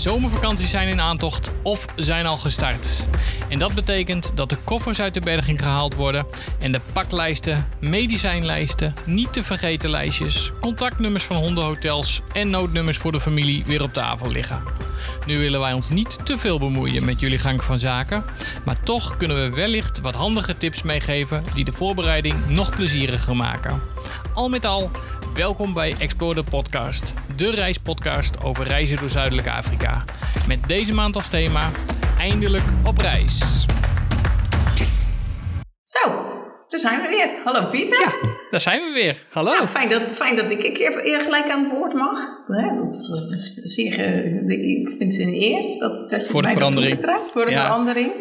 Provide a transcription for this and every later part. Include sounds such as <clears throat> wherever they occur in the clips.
zomervakanties zijn in aantocht of zijn al gestart. En dat betekent dat de koffers uit de berging gehaald worden en de paklijsten, medicijnlijsten, niet te vergeten lijstjes, contactnummers van hondenhotels en noodnummers voor de familie weer op tafel liggen. Nu willen wij ons niet te veel bemoeien met jullie gang van zaken, maar toch kunnen we wellicht wat handige tips meegeven die de voorbereiding nog plezieriger maken. Al met al, welkom bij Explore the Podcast, de reispodcast over reizen door Zuidelijk Afrika. Met deze maand als thema Eindelijk op reis. Zo, daar zijn we weer. Hallo Pieter. Ja, daar zijn we weer. Hallo. Ja, fijn, dat, fijn dat ik een keer eer gelijk aan het woord mag. Hè, Dat is, zeer, ge- ik vind het een eer. Dat, dat je Voor de verandering. Voor de Ja. verandering.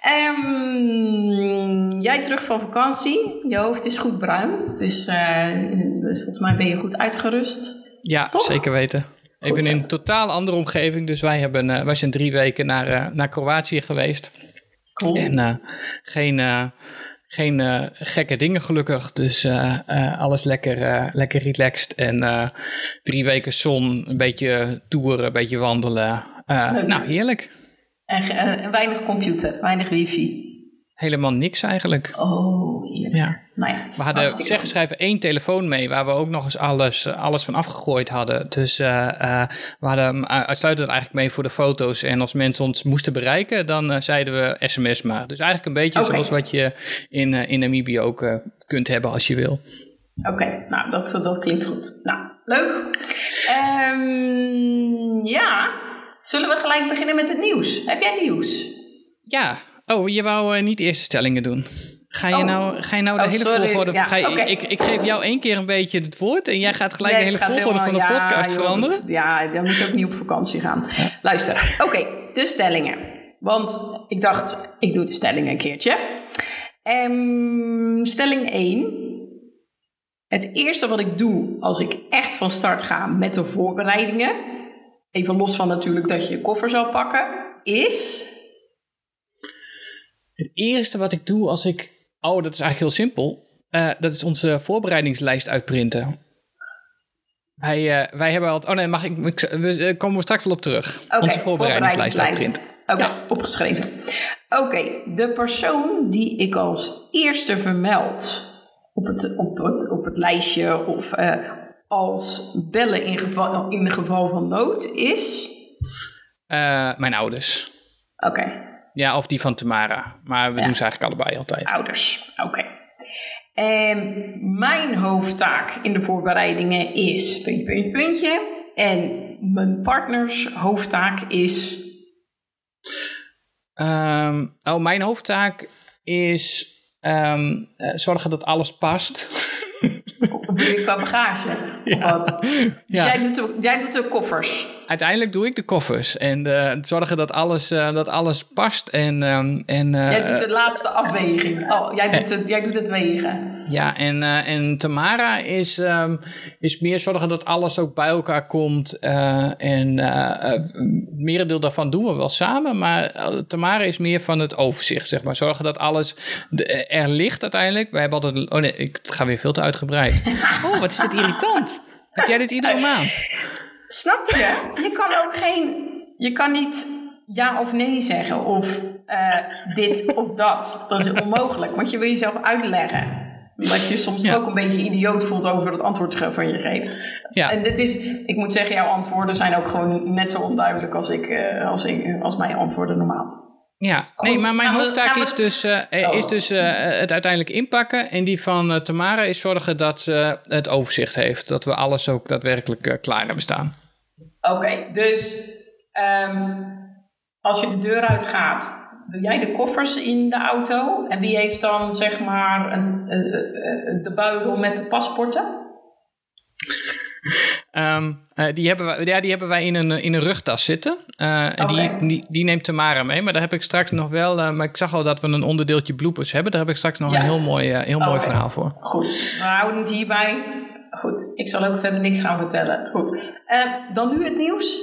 Ehm, jij terug van vakantie. Je hoofd is goed bruin. Dus, eh, dus volgens mij ben je goed uitgerust. Ja, Toch? zeker weten. Even Goed in een totaal andere omgeving. Dus wij, hebben, eh, wij zijn drie weken naar, eh, naar Kroatië geweest. Cool. En eh, geen, eh, geen eh, gekke dingen gelukkig. Dus eh, eh, alles lekker, lekker relaxed. En drie weken zon, een beetje toeren, een beetje wandelen. Nou, heerlijk. En weinig computer, weinig wifi. Helemaal niks eigenlijk. Oh, heerlijk. Ja. Nou ja, We hadden zeggen schrijven één telefoon mee, waar we ook nog eens alles, alles van afgegooid hadden. Dus eh, eh, we hadden uitsluitend eigenlijk mee voor de foto's. En als mensen ons moesten bereiken, dan eh, zeiden we sms maar. Dus eigenlijk een beetje zoals wat je in, in Namibië ook kunt hebben als je wil. Oké, nou dat, dat klinkt goed. Nou, leuk. Ehm, ja, zullen we gelijk beginnen met het nieuws? Heb jij nieuws? Ja, oh, je wou eh, niet eerste stellingen doen. Ga je, Oh. nou, ga je nou de Oh, hele sorry. volgorde... Ja, ga je- ik, ik geef jou één keer een beetje het woord en jij gaat gelijk Nee, de hele volgorde van de ja, podcast joh, veranderen. dat- ja, dan moet je ook niet op vakantie gaan. Luister, oké, de stellingen. Want ik dacht, ik doe de stellingen een keertje. Ehm, stelling 1. Het eerste wat ik doe als ik echt van start ga met de voorbereidingen, even los van natuurlijk dat je je koffer zal pakken, is... Eerste wat ik doe als ik. Oh, dat is eigenlijk heel simpel. Eh, dat is onze voorbereidingslijst uitprinten. Wij, eh, wij hebben al. Oh nee, mag ik. ik we eh, komen we straks wel op terug. Onze voorbereidingslijst uitprinten. Oké, Ja. opgeschreven. Oké, de persoon die ik als eerste vermeld op het, op het, op het lijstje of als bellen in, geval, in geval van nood is. Mijn ouders. Oké, Ja, of die van Tamara. Maar we Ja. doen ze eigenlijk allebei altijd. ouders. Oké. En mijn hoofdtaak in de voorbereidingen is puntje, puntje, puntje. En mijn partners hoofdtaak is. Ehm, oh, mijn hoofdtaak is. ehm, eh, zorgen dat alles past. Bedoel je qua bagage? Of wat? Dus Ja. jij, doet de, jij doet de koffers. Uiteindelijk doe ik de koffers. En eh, zorgen dat alles, eh, dat alles past. En, ehm, en, eh, Jij doet de laatste afweging. Oh, jij doet het, jij doet het wegen. Ja, en, eh, en Tamara is, ehm, is meer zorgen dat alles ook bij elkaar komt. eh, en merendeel daarvan doen we wel samen. Maar Tamara is meer van het overzicht, zeg maar. Zorgen dat alles de- er ligt uiteindelijk. Wij hebben altijd... Oh nee, ik ga weer veel te uitgebreid. <laughs> Oh, wat is dit irritant. Heb jij dit iedere <laughs> maand? Snap je? Je kan ook geen... Je kan niet ja of nee zeggen. Of eh, dit of dat. Dat is onmogelijk. Want je wil jezelf uitleggen. Omdat je soms Ja. ook een beetje idioot voelt over het antwoord van je geeft. Ja. En dit is, ik moet zeggen, jouw antwoorden zijn ook gewoon net zo onduidelijk als, ik, eh, als, ik, als mijn antwoorden normaal. Ja, nee, maar mijn hoofdtaak we- is dus, eh, Oh. is dus het uiteindelijk inpakken. En die van Tamara is zorgen dat ze het overzicht heeft. Dat we alles ook daadwerkelijk klaar hebben staan. Oké, dus ehm, als je de deur uit gaat, doe jij de koffers in de auto? En wie heeft dan zeg maar een, eh, eh, eh, de buidel met de paspoorten? Ehm, eh, die, hebben wij, ja, die hebben wij in een, in een rugtas zitten. En die, die, die neemt Tamara mee. Maar daar heb ik straks nog wel... maar ik zag al dat we een onderdeeltje bloopers hebben. Daar heb ik straks nog Ja. een heel mooi, heel mooi verhaal voor. Goed, we houden het hierbij. Goed, ik zal ook verder niks gaan vertellen. Goed, Eh, dan nu het nieuws,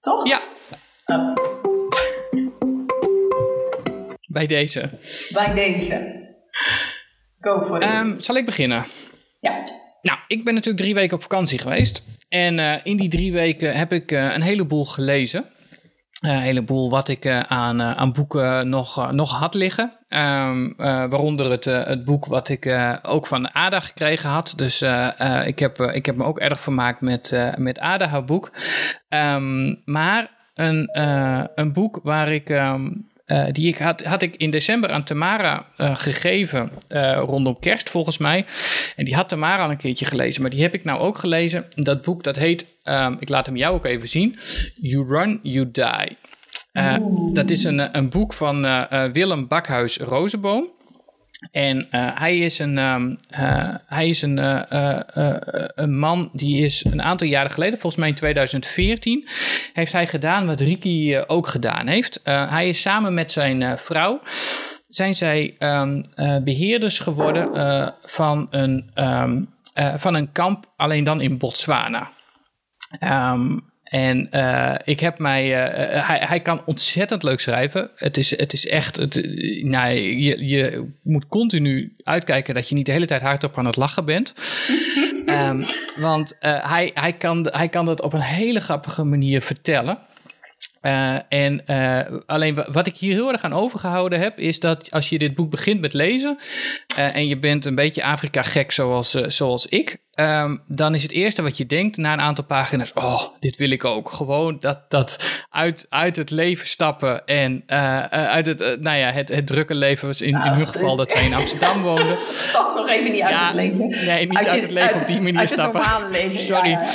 toch? Ja, Oh, bij deze. bij deze. Go for it. Ehm, zal ik beginnen? ja. Nou, ik ben natuurlijk drie weken op vakantie geweest. En eh, in die drie weken heb ik eh, een heleboel gelezen. een heleboel wat ik aan, aan boeken nog, nog had liggen. Um, waaronder het, het boek wat ik ook van Ada gekregen had. Dus ik, heb, ik heb me ook erg vermaakt met, met Ada, haar boek. Um, maar een, een boek waar ik uh, die ik had, had ik in december aan Tamara gegeven, rondom kerst volgens mij. En die had Tamara al een keertje gelezen, maar die heb ik nou ook gelezen. Dat boek dat heet, ik laat hem jou ook even zien, You Run, You Die. Dat is een, een boek van Willem Bakhuis Rozenboom. En uh, hij is een, um, uh, hij is een, een man die is een aantal jaren geleden, volgens mij in 2014, heeft hij gedaan wat Ricky ook gedaan heeft. hij is samen met zijn vrouw, zijn zij um, beheerders geworden van, een, um, van een kamp, alleen dan in Botswana. Um, en uh, ik heb mij. Uh, hij, hij kan ontzettend leuk schrijven. Het is, het is echt. Het, nou, je, je moet continu uitkijken dat je niet de hele tijd hardop aan het lachen bent. um, <laughs> want uh, hij, hij, kan, hij kan dat op een hele grappige manier vertellen. Uh, en uh, alleen wat ik hier heel erg aan overgehouden heb, is dat als je dit boek begint met lezen uh, en je bent een beetje Afrika gek zoals, zoals ik, um, dan is het eerste wat je denkt na een aantal pagina's, oh, dit wil ik ook. Gewoon dat, dat uit, uit het leven stappen en uit het, nou ja, het, het drukke leven, was in, in hun geval dat zij in Amsterdam woonden. <laughs> Stap nog even niet uit ja, het leven. Nee, niet uit, uit het leven uit, op die manier uit stappen. Het normale leven. <laughs> Sorry. Ja,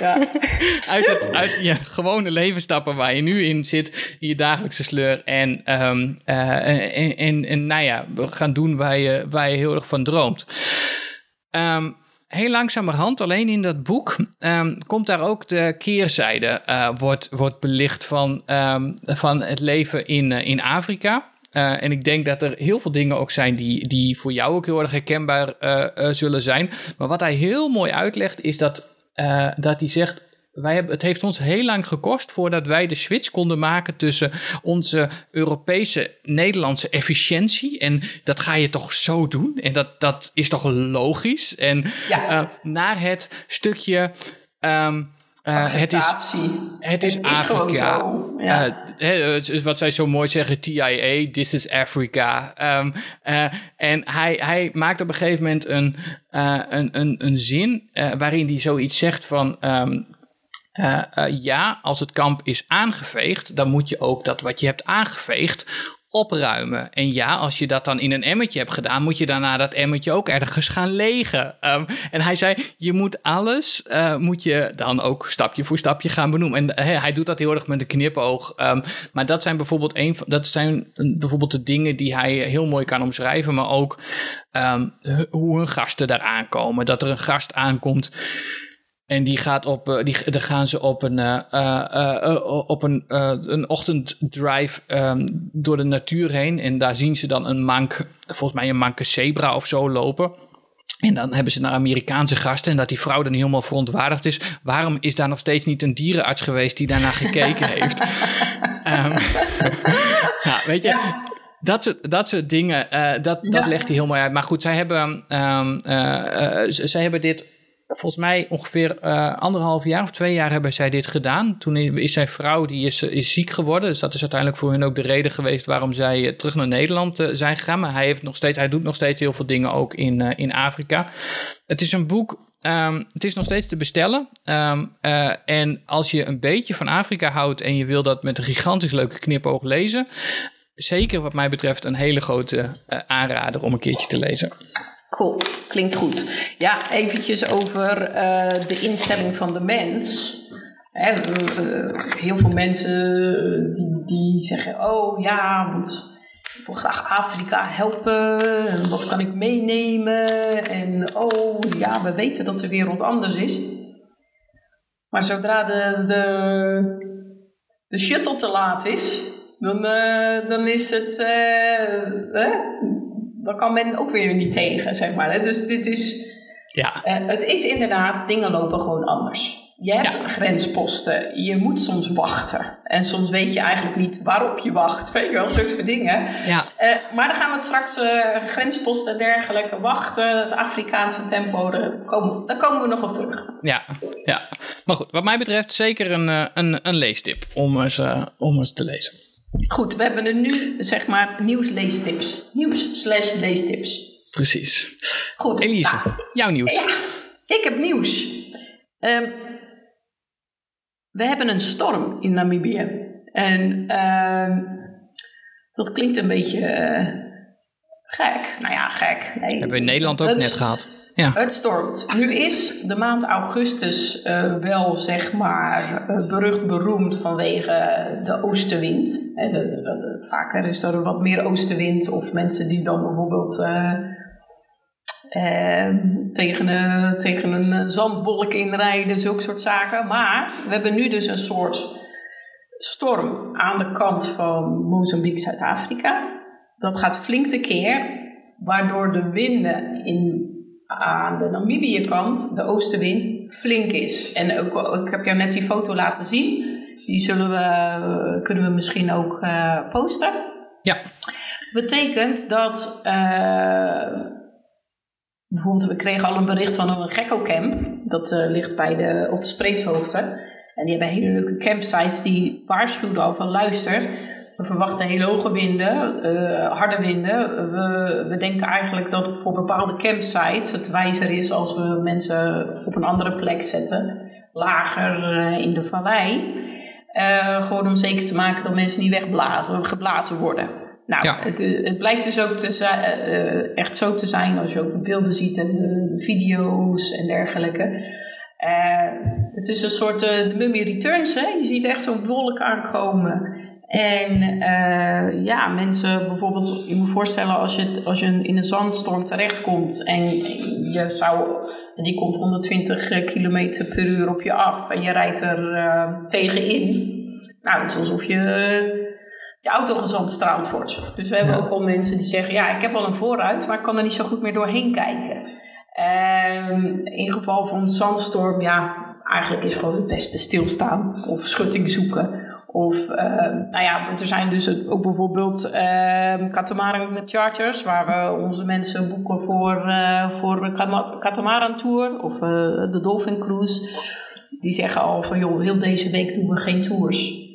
ja, <laughs> uit het uit je gewone leven stappen waar je nu in zit, je dagelijkse sleur. En, um, uh, en, en, en, nou ja, gaan doen waar je, waar je heel erg van droomt. Um, heel langzamerhand, alleen in dat boek, um, komt daar ook de keerzijde, uh, wordt, wordt belicht van, um, van het leven in, uh, in Afrika. Uh, en ik denk dat er heel veel dingen ook zijn die, die voor jou ook heel erg herkenbaar zullen zijn. Maar wat hij heel mooi uitlegt, is dat, dat hij zegt wij hebben, het heeft ons heel lang gekost voordat wij de switch konden maken tussen onze Europese, Nederlandse efficiëntie. En dat ga je toch zo doen? En dat, dat is toch logisch? En uh, naar het stukje. Um, uh, het is, het is, Afrika. Ja. Uh, wat zij zo mooi zeggen, TIA, this is Africa. Um, uh, en hij, hij maakt op een gegeven moment een, een, een, een zin waarin hij zoiets zegt van. Um, uh, uh, ja, als het kamp is aangeveegd, dan moet je ook dat wat je hebt aangeveegd opruimen. En ja, als je dat dan in een emmertje hebt gedaan, moet je daarna dat emmertje ook ergens gaan legen. Um, en hij zei, je moet alles, uh, moet je dan ook stapje voor stapje gaan benoemen. En hij doet dat heel erg met een knipoog. Um, maar dat zijn bijvoorbeeld een dat zijn bijvoorbeeld de dingen die hij heel mooi kan omschrijven, maar ook um, hoe hun gasten daar aankomen. Dat er een gast aankomt en die gaat op, uh, die, dan gaan ze op een, uh, uh, op een, een ochtenddrive um, door de natuur heen. En daar zien ze dan een mank, volgens mij een manke zebra of zo lopen. En dan hebben ze naar Amerikaanse gasten en dat die vrouw dan helemaal verontwaardigd is. Waarom is daar nog steeds niet een dierenarts geweest die daarna gekeken <laughs> heeft? um, <laughs> nou, weet je, dat soort, dat soort dingen, uh, dat, dat legt hij heel mooi uit. Maar goed, zij hebben, um, uh, uh, zij hebben dit volgens mij ongeveer uh, anderhalf jaar of twee jaar hebben zij dit gedaan. Toen is zijn vrouw, die is, is ziek geworden. Dus dat is uiteindelijk voor hun ook de reden geweest waarom zij uh, terug naar Nederland zijn gegaan. Maar hij, heeft nog steeds, hij doet nog steeds heel veel dingen ook in, in Afrika. Het is een boek Um, het is nog steeds te bestellen. Uh, en als je een beetje van Afrika houdt en je wil dat met een gigantisch leuke knipoog lezen, zeker wat mij betreft een hele grote aanrader om een keertje te lezen. Cool, klinkt goed. Ja, eventjes over uh, de instelling van de mens. Hè, uh, heel veel mensen die, die zeggen: Oh ja, want ik wil graag Afrika helpen. En wat kan ik meenemen? En oh ja, we weten dat de wereld anders is. Maar zodra de, de, de shuttle te laat is, dan, dan is het dan kan men ook weer niet tegen, zeg maar. Dus dit is... Ja. Uh, het is inderdaad, dingen lopen gewoon anders. Je hebt grensposten. Je moet soms wachten. En soms weet je eigenlijk niet waarop je wacht. Weet je wel, zulke soort dingen. Ja. Eh, maar dan gaan we het straks uh, grensposten en dergelijke wachten. Het Afrikaanse tempo, daar komen, daar komen we nog op terug. Ja, ja. Maar goed, wat mij betreft zeker een, een, een leestip om eens, om eens te lezen. Goed, we hebben er nu zeg maar nieuwsleestips. Nieuws slash leestips. Precies. Goed. Elise, nou, jouw nieuws. Ja, ik heb nieuws. Um, we hebben een storm in Namibië. En uh, dat klinkt een beetje uh, gek. Nou ja, gek. Nee, hebben we in Nederland ook net gehad. Ja. Het stormt. Nu is de maand augustus uh, wel, zeg maar, berucht beroemd vanwege de oostenwind. De, vaker is er wat meer oostenwind of mensen die dan bijvoorbeeld uh, tegen, een, tegen een zandwolk inrijden, zulke soort zaken. Maar we hebben nu dus een soort storm aan de kant van Mozambique, Zuid-Afrika. Dat gaat flink tekeer, waardoor de winden in, aan de Namibië-kant, de oostenwind, flink is. En ook, ik heb jou net die foto laten zien. Die zullen we, kunnen we misschien ook uh, posten. Ja. Betekent dat uh, bijvoorbeeld, we kregen al een bericht van een Gekko-camp. Dat uh, ligt bij de, op de Spreetshoogte. En die hebben hele leuke campsites die waarschuwden al van luister. We verwachten hele hoge winden, uh, harde winden. We, we denken eigenlijk dat voor bepaalde campsites het wijzer is als we mensen op een andere plek zetten. Lager uh, in de vallei. gewoon om zeker te maken dat mensen niet wegblazen, geblazen worden. Nou, ja. het, het, blijkt dus ook te uh, echt zo te zijn als je ook de beelden ziet en de, de video's en dergelijke. Uh, het is een soort de Mummy Returns, hè? je ziet echt zo'n wolk aankomen. En ja, mensen bijvoorbeeld, je moet voorstellen als je, als je in een zandstorm terechtkomt en je zou, die komt 120 km per uur op je af en je rijdt er tegenin. Nou, het is alsof je je auto gezandstraald wordt. Dus we hebben ook al mensen die zeggen: Ja, ik heb al een vooruit, maar ik kan er niet zo goed meer doorheen kijken. Um, in geval van zandstorm, ja, eigenlijk is gewoon het beste stilstaan of schutting zoeken. Of, uh, nou ja, er zijn dus ook bijvoorbeeld uh, catamaran charters, waar we onze mensen boeken voor, uh, voor een catamaran tour of uh, de Dolphin Cruise. Die zeggen al van, joh, heel deze week doen we geen tours.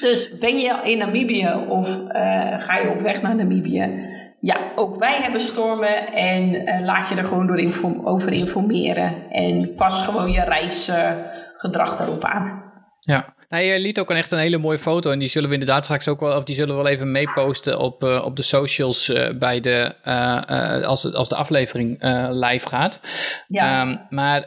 Dus ben je in Namibië of uh, ga je op weg naar Namibië? Ja, ook wij hebben stormen en laat je er gewoon door inform over informeren. En pas gewoon je reisgedrag erop aan. Ja, nou, je liet ook een echt een hele mooie foto. En die zullen we inderdaad straks ook wel, of die zullen we wel even meeposten op, uh, op de socials uh, bij de, uh, als, als de aflevering live gaat. Ja. Um, maar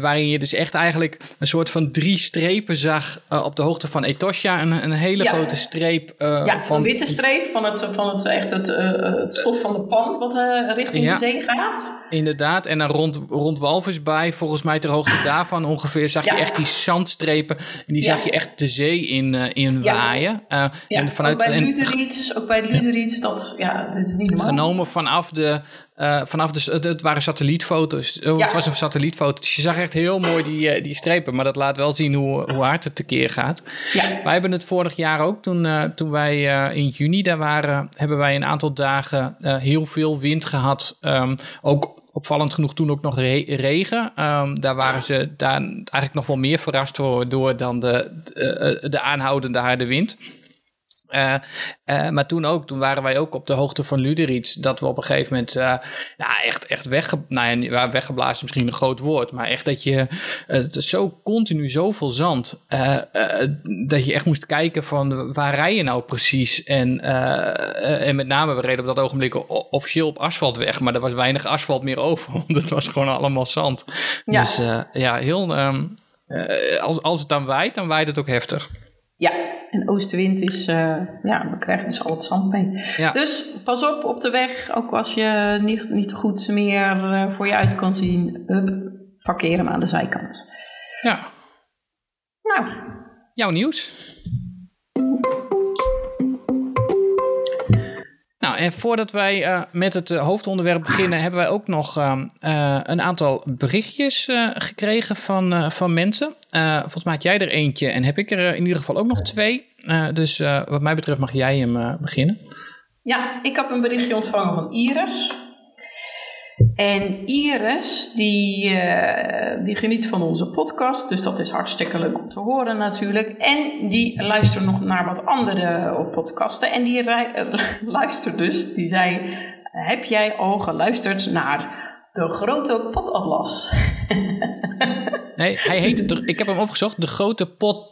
waarin je dus echt eigenlijk een soort van drie strepen zag op de hoogte van Etosha. Een, een hele ja. grote streep. ja, van, een witte streep van het, van het, echt het, het stof van de pan wat richting ja, de zee gaat. Inderdaad, en dan rond, rond Walvisbaai, volgens mij ter hoogte daarvan ongeveer, zag je echt die zandstrepen. En die zag je echt de zee in, uh, in ja. waaien. Uh, ja, en vanuit, ook bij Luderiets, ook bij Luderiets, dat, ja, dit is niet normaal. Genomen vanaf de, uh, vanaf de, het, het waren satellietfoto's. Oh, ja. Het was een satellietfoto. Dus je zag echt heel mooi die, die strepen. Maar dat laat wel zien hoe, hoe hard het tekeer gaat. Ja. Wij hebben het vorig jaar ook, toen, toen wij in juni daar waren, hebben wij een aantal dagen heel veel wind gehad. Um, ook opvallend genoeg toen ook nog re regen. Um, daar waren ze daar eigenlijk nog wel meer verrast door, dan de, de, de aanhoudende harde wind. Uh, uh, maar toen ook, toen waren wij ook op de hoogte van Luderits, dat we op een gegeven moment uh, nou, echt, echt wegge nou ja, weggeblazen misschien een groot woord, maar echt dat je, het is zo continu zoveel zand, dat je echt moest kijken van waar rij je nou precies? En, en met name, we reden op dat ogenblik officieel op asfaltweg, maar er was weinig asfalt meer over, <laughs> want het was gewoon allemaal zand. Ja. Dus ja, heel, um, als, als het dan waait, dan waait het ook heftig. Ja, en oostenwind is, uh, ja, we krijgen dus al het zand mee. Ja. Dus pas op op de weg, ook als je niet, niet goed meer uh, voor je uit kan zien, hup, parkeer hem aan de zijkant. Ja. Nou. Jouw nieuws? Nou, en voordat wij uh, met het uh, hoofdonderwerp beginnen, hebben wij ook nog uh, een aantal berichtjes gekregen van, van mensen. volgens mij had jij er eentje en heb ik er in ieder geval ook nog twee. dus wat mij betreft mag jij hem beginnen. Ja, ik heb een berichtje ontvangen van Iris. En Iris, die, uh, die geniet van onze podcast, dus dat is hartstikke leuk om te horen natuurlijk. En die luistert nog naar wat andere podcasten. En die <laughs> luistert dus, die zei, heb jij al geluisterd naar de grote potatlas? <laughs> nee, hij heet, ik heb hem opgezocht, de grote pot,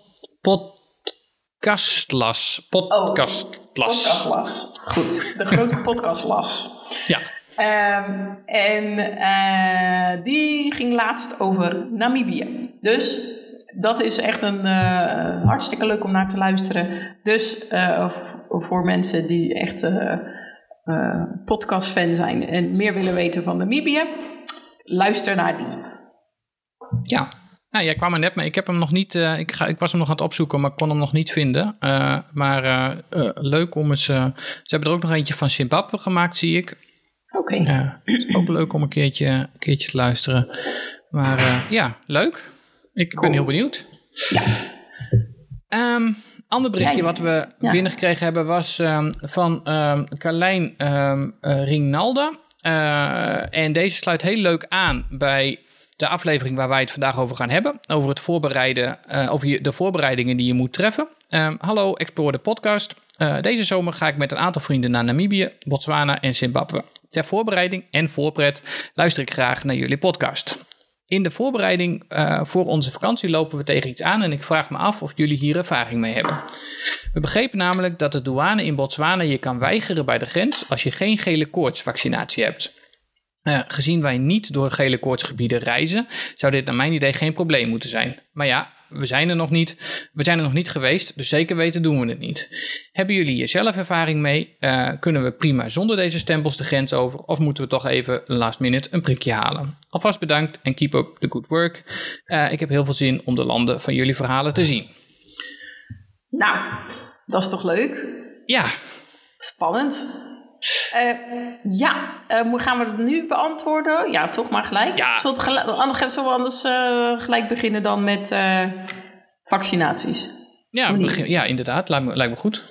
podcastlas. Podcastlas. Oh, podcastlas, goed. De grote podcastlas. ja. Um, en uh, die ging laatst over Namibië. Dus dat is echt een uh, hartstikke leuk om naar te luisteren. Dus uh, voor mensen die echt podcastfan zijn en meer willen weten van Namibië, luister naar die. Ja, nou, jij kwam er net mee. Ik heb hem nog niet. Ik, ga, ik was hem nog aan het opzoeken, maar kon hem nog niet vinden. Maar leuk om eens. ze hebben er ook nog eentje van Zimbabwe gemaakt, zie ik. Oké. Ja, is ook leuk om een keertje, een keertje te luisteren. Maar uh, ja, leuk. Ik cool. ben heel benieuwd. Ja. Um, ander berichtje wat we ja. binnengekregen hebben was um, van um, Carlijn um, uh, Rinalda. Uh, en deze sluit heel leuk aan bij de aflevering waar wij het vandaag over gaan hebben. Over, het voorbereiden, uh, over de voorbereidingen die je moet treffen. hallo, Explore de podcast. Uh, deze zomer ga ik met een aantal vrienden naar Namibië, Botswana en Zimbabwe. Ter voorbereiding en voorpret luister ik graag naar jullie podcast. In de voorbereiding uh, voor onze vakantie lopen we tegen iets aan en ik vraag me af of jullie hier ervaring mee hebben. We begrepen namelijk dat de douane in Botswana je kan weigeren bij de grens als je geen gele koortsvaccinatie hebt. Uh, gezien wij niet door gele koortsgebieden reizen, zou dit naar mijn idee geen probleem moeten zijn. Maar ja, we zijn er nog niet. We zijn er nog niet geweest, dus zeker weten doen we het niet. Hebben jullie hier zelf ervaring mee? Uh, kunnen we prima zonder deze stempels de grens over? Of moeten we toch even last minute een prikje halen? Alvast bedankt en keep up the good work. Uh, ik heb heel veel zin om de landen van jullie verhalen te zien. Nou, dat is toch leuk? Ja. Spannend. Uh, ja, uh, gaan we het nu beantwoorden? Ja, toch maar gelijk. Ja. Zullen, we anders, zullen we anders uh, gelijk beginnen dan met vaccinaties? Ja, begin, ja, inderdaad. Lijkt me, lijkt me goed.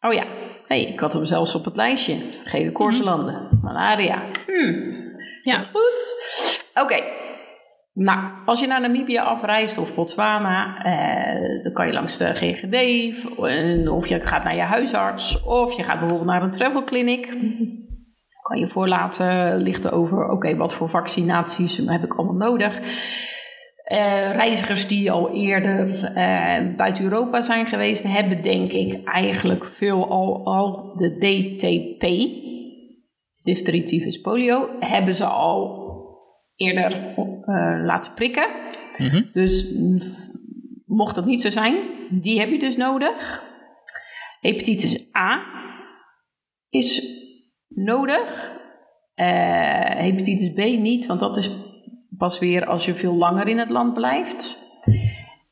Oh ja. hey, ik had hem zelfs op het lijstje. Gele koortslanden. Mm -hmm. Malaria. Hmm. Ja. goed. Oké. Okay. Nou, als je naar Namibië afreist of Botswana, eh, dan kan je langs de GGD, of je gaat naar je huisarts, of je gaat bijvoorbeeld naar een travel clinic. Kan je voor laten lichten over, oké, wat voor vaccinaties heb ik allemaal nodig. Uh, reizigers die al eerder uh, buiten Europa zijn geweest, hebben denk ik eigenlijk veel al, al de DTP, diphtherie, tyfus, polio, hebben ze al eerder uh, laten prikken. Mm -hmm. Dus mocht dat niet zo zijn, die heb je dus nodig. Hepatitis A is nodig. Uh, hepatitis B niet, want dat is pas weer als je veel langer in het land blijft.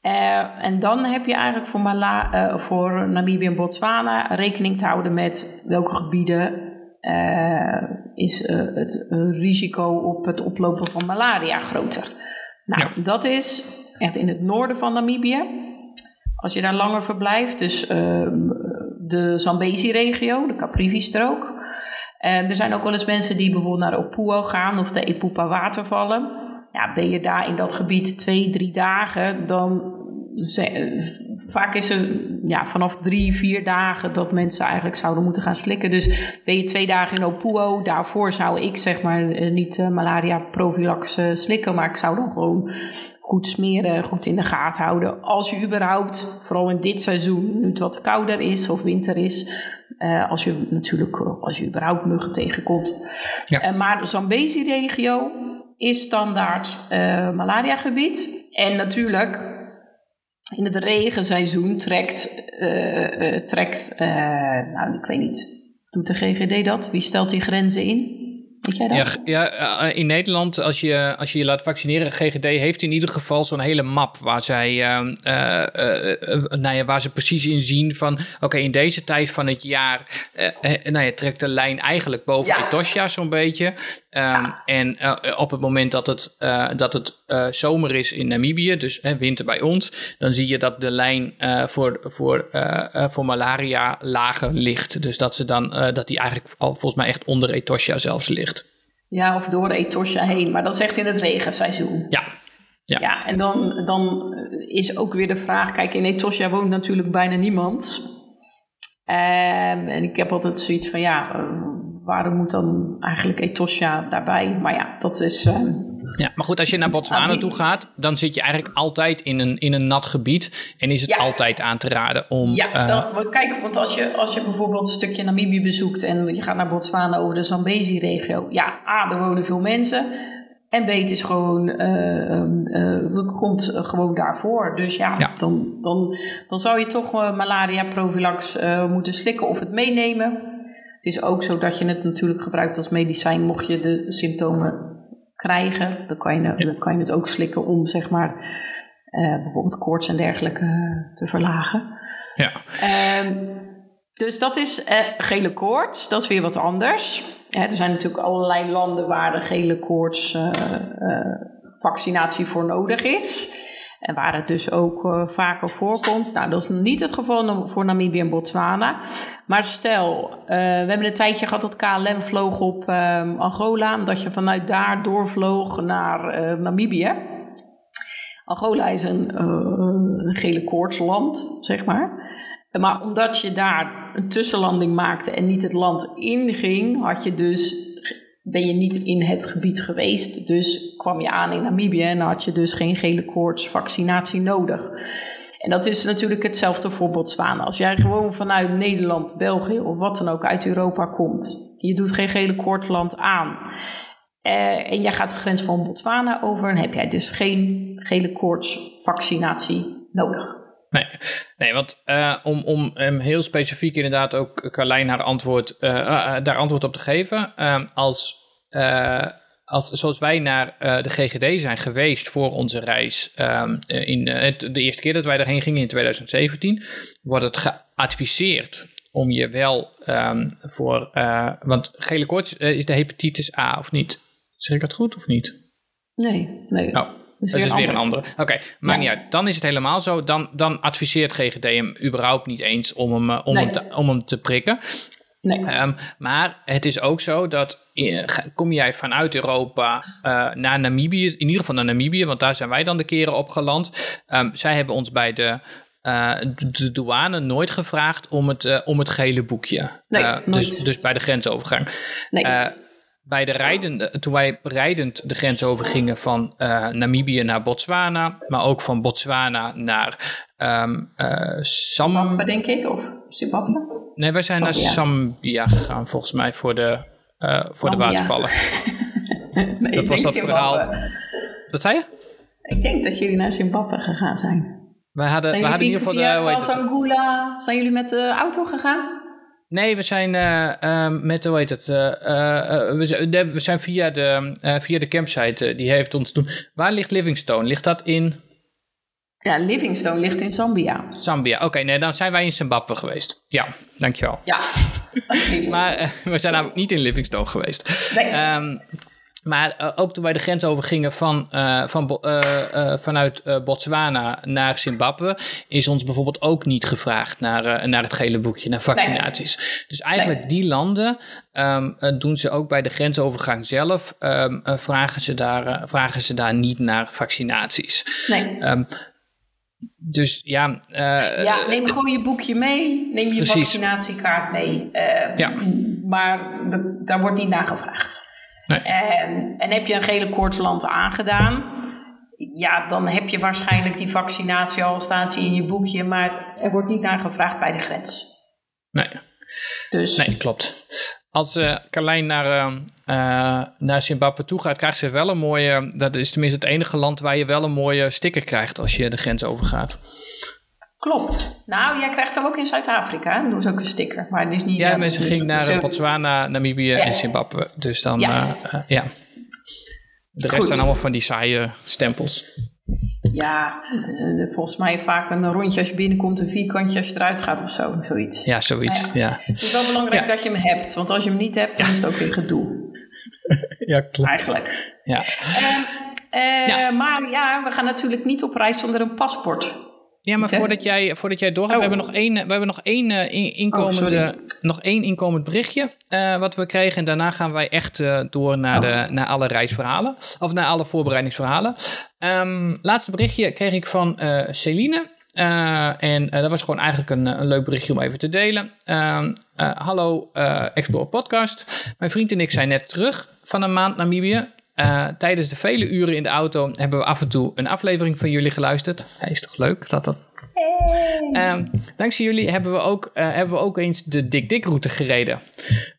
Uh, en dan heb je eigenlijk voor, Mala voor Namibië en Botswana rekening te houden met welke gebieden uh, is uh, het risico op het oplopen van malaria groter. Nou, ja. dat is echt in het noorden van Namibië. Als je daar langer verblijft, dus uh, de Zambezi-regio, de Caprivi-strook. er zijn ook wel eens mensen die bijvoorbeeld naar Opuo gaan of de Epupa watervallen. Ja, ben je daar in dat gebied twee, drie dagen, dan vaak is er ja, vanaf drie, vier dagen dat mensen eigenlijk zouden moeten gaan slikken. Dus ben je twee dagen in Opuo, daarvoor zou ik zeg maar eh, niet uh, malaria prophylax uh, slikken, maar ik zou dan gewoon goed smeren, goed in de gaten houden. Als je überhaupt, vooral in dit seizoen, nu het wat kouder is of winter is, uh, als je natuurlijk, als je überhaupt muggen tegenkomt. Ja. maar de Zambezi-regio is standaard malariagebied. En natuurlijk in het regenseizoen trekt, uh, uh, trekt uh, nou ik weet niet, doet de GGD dat? Wie stelt die grenzen in? Weet jij dat? Ja, ja, in Nederland, als je, als je je laat vaccineren, GGD heeft in ieder geval zo'n hele map waar zij, uh, uh, nou ja, waar ze precies in zien van, oké, in deze tijd van het jaar, nou ja, trekt de lijn eigenlijk boven ja. Etosha zo'n beetje. Um, ja. En op het moment dat het, dat het zomer is in Namibië, dus winter bij ons, dan zie je dat de lijn voor, voor, voor malaria lager ligt. Dus dat ze dan, dat die eigenlijk al volgens mij echt onder Etosha zelfs ligt. Ja, of door Etosha heen, maar dat is echt in het regenseizoen. Ja. Ja, ja en dan, dan is ook weer de vraag, kijk, in Etosha woont natuurlijk bijna niemand. Um, en ik heb altijd zoiets van, ja, waarom moet dan eigenlijk Etosha daarbij? Maar ja, dat is... Um, ja, maar goed, als je naar Botswana toe gaat, dan zit je eigenlijk altijd in een, in een nat gebied. En is het altijd aan te raden om. Ja, uh, dan, kijk, want als je, als je bijvoorbeeld een stukje Namibië bezoekt en je gaat naar Botswana over de Zambezi-regio. Ja, A, er wonen veel mensen. En B, het is gewoon, uh, uh, het komt gewoon daarvoor. Dus ja, ja, Dan, dan, dan zou je toch malaria-profilax moeten slikken of het meenemen. Het is ook zo dat je het natuurlijk gebruikt als medicijn mocht je de symptomen krijgen. Dan kan je, dan kan je het ook slikken om zeg maar uh, bijvoorbeeld koorts en dergelijke uh, te verlagen. Ja. Uh, dus dat is uh, gele koorts, dat is weer wat anders. er zijn natuurlijk allerlei landen waar de gele koorts vaccinatie voor nodig is. En waar het dus ook uh, vaker voorkomt. Nou, dat is niet het geval voor Namibië en Botswana. Maar stel, uh, we hebben een tijdje gehad dat KLM vloog op uh, Angola. Dat je vanuit daar doorvloog naar Namibië. Angola is een, een gele koortsland, zeg maar. Maar omdat je daar een tussenlanding maakte en niet het land inging, had je dus ben je niet in het gebied geweest. Dus kwam je aan in Namibië en had je dus geen gele koorts vaccinatie nodig. En dat is natuurlijk hetzelfde voor Botswana. Als jij gewoon vanuit Nederland, België of wat dan ook uit Europa komt, je doet geen gele koortsland aan. Uh, en jij gaat de grens van Botswana over, dan heb jij dus geen gele koorts vaccinatie nodig. Nee, nee want uh, om, om um, heel specifiek inderdaad ook Carlijn haar antwoord, uh, daar antwoord op te geven. als als, zoals wij naar uh, de GGD zijn geweest voor onze reis, um, in uh, de eerste keer dat wij daarheen gingen in 2017, wordt het geadviseerd om je wel um, voor, want gele koorts is de hepatitis A of niet? Zeg ik dat goed of niet? Nee, nee. Oh. Dat is, weer een andere. Oké, okay, maakt ja. niet uit. Dan is het helemaal zo. Dan, dan adviseert GGD hem überhaupt niet eens om hem, om, nee. hem, te, om hem te prikken. Nee. Um, maar het is ook zo dat kom jij vanuit Europa uh, naar Namibië, in ieder geval naar Namibië, want daar zijn wij dan de keren op geland. Um, zij hebben ons bij de, uh, de douane nooit gevraagd om het, uh, om het gele boekje. Nee, dus, dus bij de grensovergang. Nee. bij de rijdende, toen wij rijdend de grens overgingen van Namibië naar Botswana, maar ook van Botswana naar um, Sam... Zimbabwe, denk ik, of Zimbabwe? Nee, wij zijn Zambia. naar Zambia gegaan, volgens mij, voor de, uh, voor de watervallen. <laughs> nee, dat was dat Zimbabwe. verhaal. Wat zei je? Ik denk dat jullie naar Zimbabwe gegaan zijn. Wij hadden, zijn we hadden in ieder geval. Pasangula, zijn jullie met de auto gegaan? Nee, we zijn uh, uh, met, hoe heet het, uh, we zijn via de, via de campsite, die heeft ons toen... Waar ligt Livingstone? Ligt dat in... Ja, Livingstone ligt in Zambia. Zambia, oké, okay, nee, dan zijn wij in Zimbabwe geweest. Ja, dankjewel. Ja, <laughs> Maar uh, we zijn namelijk niet in Livingstone geweest. Nee. Um, maar uh, ook toen wij de grens overgingen van, uh, van, uh, vanuit Botswana naar Zimbabwe, is ons bijvoorbeeld ook niet gevraagd naar, naar het gele boekje, naar vaccinaties. Nee. Dus eigenlijk nee. die landen um, doen ze ook bij de grensovergang zelf, um, vragen, ze daar, vragen ze daar niet naar vaccinaties. Nee. Dus ja. Uh, ja, neem gewoon je boekje mee. Neem je precies. vaccinatiekaart mee. Uh, ja. Maar daar wordt niet naar gevraagd. Nee. En, en heb je een gele koortsland aangedaan. Ja, dan heb je waarschijnlijk die vaccinatie al staat in je boekje. Maar er wordt niet naar gevraagd bij de grens. Nee. Dus. Nee, klopt. Als uh, Carlijn naar, uh, uh, naar Zimbabwe toe gaat, krijgt ze wel een mooie. Dat is tenminste het enige land waar je wel een mooie sticker krijgt als je de grens overgaat. Klopt. Nou, jij krijgt er ook in Zuid-Afrika. Dan doen ze ook een sticker. Maar het is niet... Ja, eh, mensen gingen naar zo- eh, Botswana, Namibië Ja. en Zimbabwe. Dus dan, Ja. ja. ja. De rest Goed. zijn allemaal van die saaie stempels. Ja, eh, volgens mij vaak een rondje als je binnenkomt, een vierkantje als je eruit gaat of zo. Zoiets. Ja, zoiets. Ja, Het is wel belangrijk Ja. dat je hem hebt. Want als je hem niet hebt, dan is het ook weer gedoe. <laughs> ja klopt. Eigenlijk. Ja. Ehm, eh, Ja. Maar ja, we gaan natuurlijk niet op reis zonder een paspoort. Ja, maar voordat jij, voordat jij doorgaat, Oh. we hebben nog één, we hebben nog één, eh, in- inkomende, sorry. nog één inkomend berichtje eh, wat we kregen. En daarna gaan wij echt eh, door naar, Oh. de, naar alle reisverhalen. Of naar alle voorbereidingsverhalen. Ehm, laatste berichtje kreeg ik van Celine. En dat was gewoon eigenlijk een, een leuk berichtje om even te delen. Ehm, eh, hallo Explore Podcast. Mijn vriend en ik zijn net terug van een maand Namibië. Eh, tijdens de vele uren in de auto hebben we af en toe een aflevering van jullie geluisterd. Hij is toch leuk dat dat Ehm, dankzij jullie hebben we, ook, eh, hebben we ook eens de Dik Dik route gereden.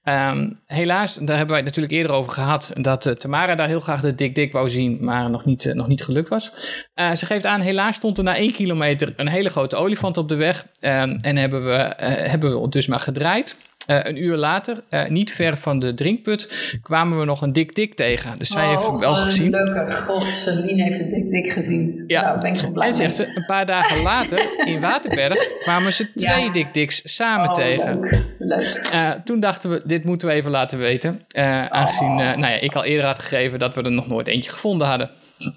Ehm, helaas, daar hebben wij het natuurlijk eerder over gehad, dat eh, Tamara daar heel graag de Dik Dik wou zien, maar nog niet, nog niet gelukt was. Ze geeft aan, helaas stond er na één kilometer een hele grote olifant op de weg. Ehm, en hebben we, hebben we dus maar gedraaid. Eh, een uur later, eh, niet ver van de drinkput, kwamen we nog een Dik Dik tegen. Dus zij heeft hem wel gezien. Oh, Leuke god, Celine heeft het dik dik gezien. Ja. Nou, ben ik blij En zegt ze, een paar dagen later in <laughs> Waterberg kwamen ze twee Ja. Dik Diks samen Oh, tegen. Leuk. leuk. Eh, toen dachten we, dit moeten we even laten weten. Aangezien eh, nou ja, ik al eerder had gegeven dat we er nog nooit eentje gevonden hadden. Ze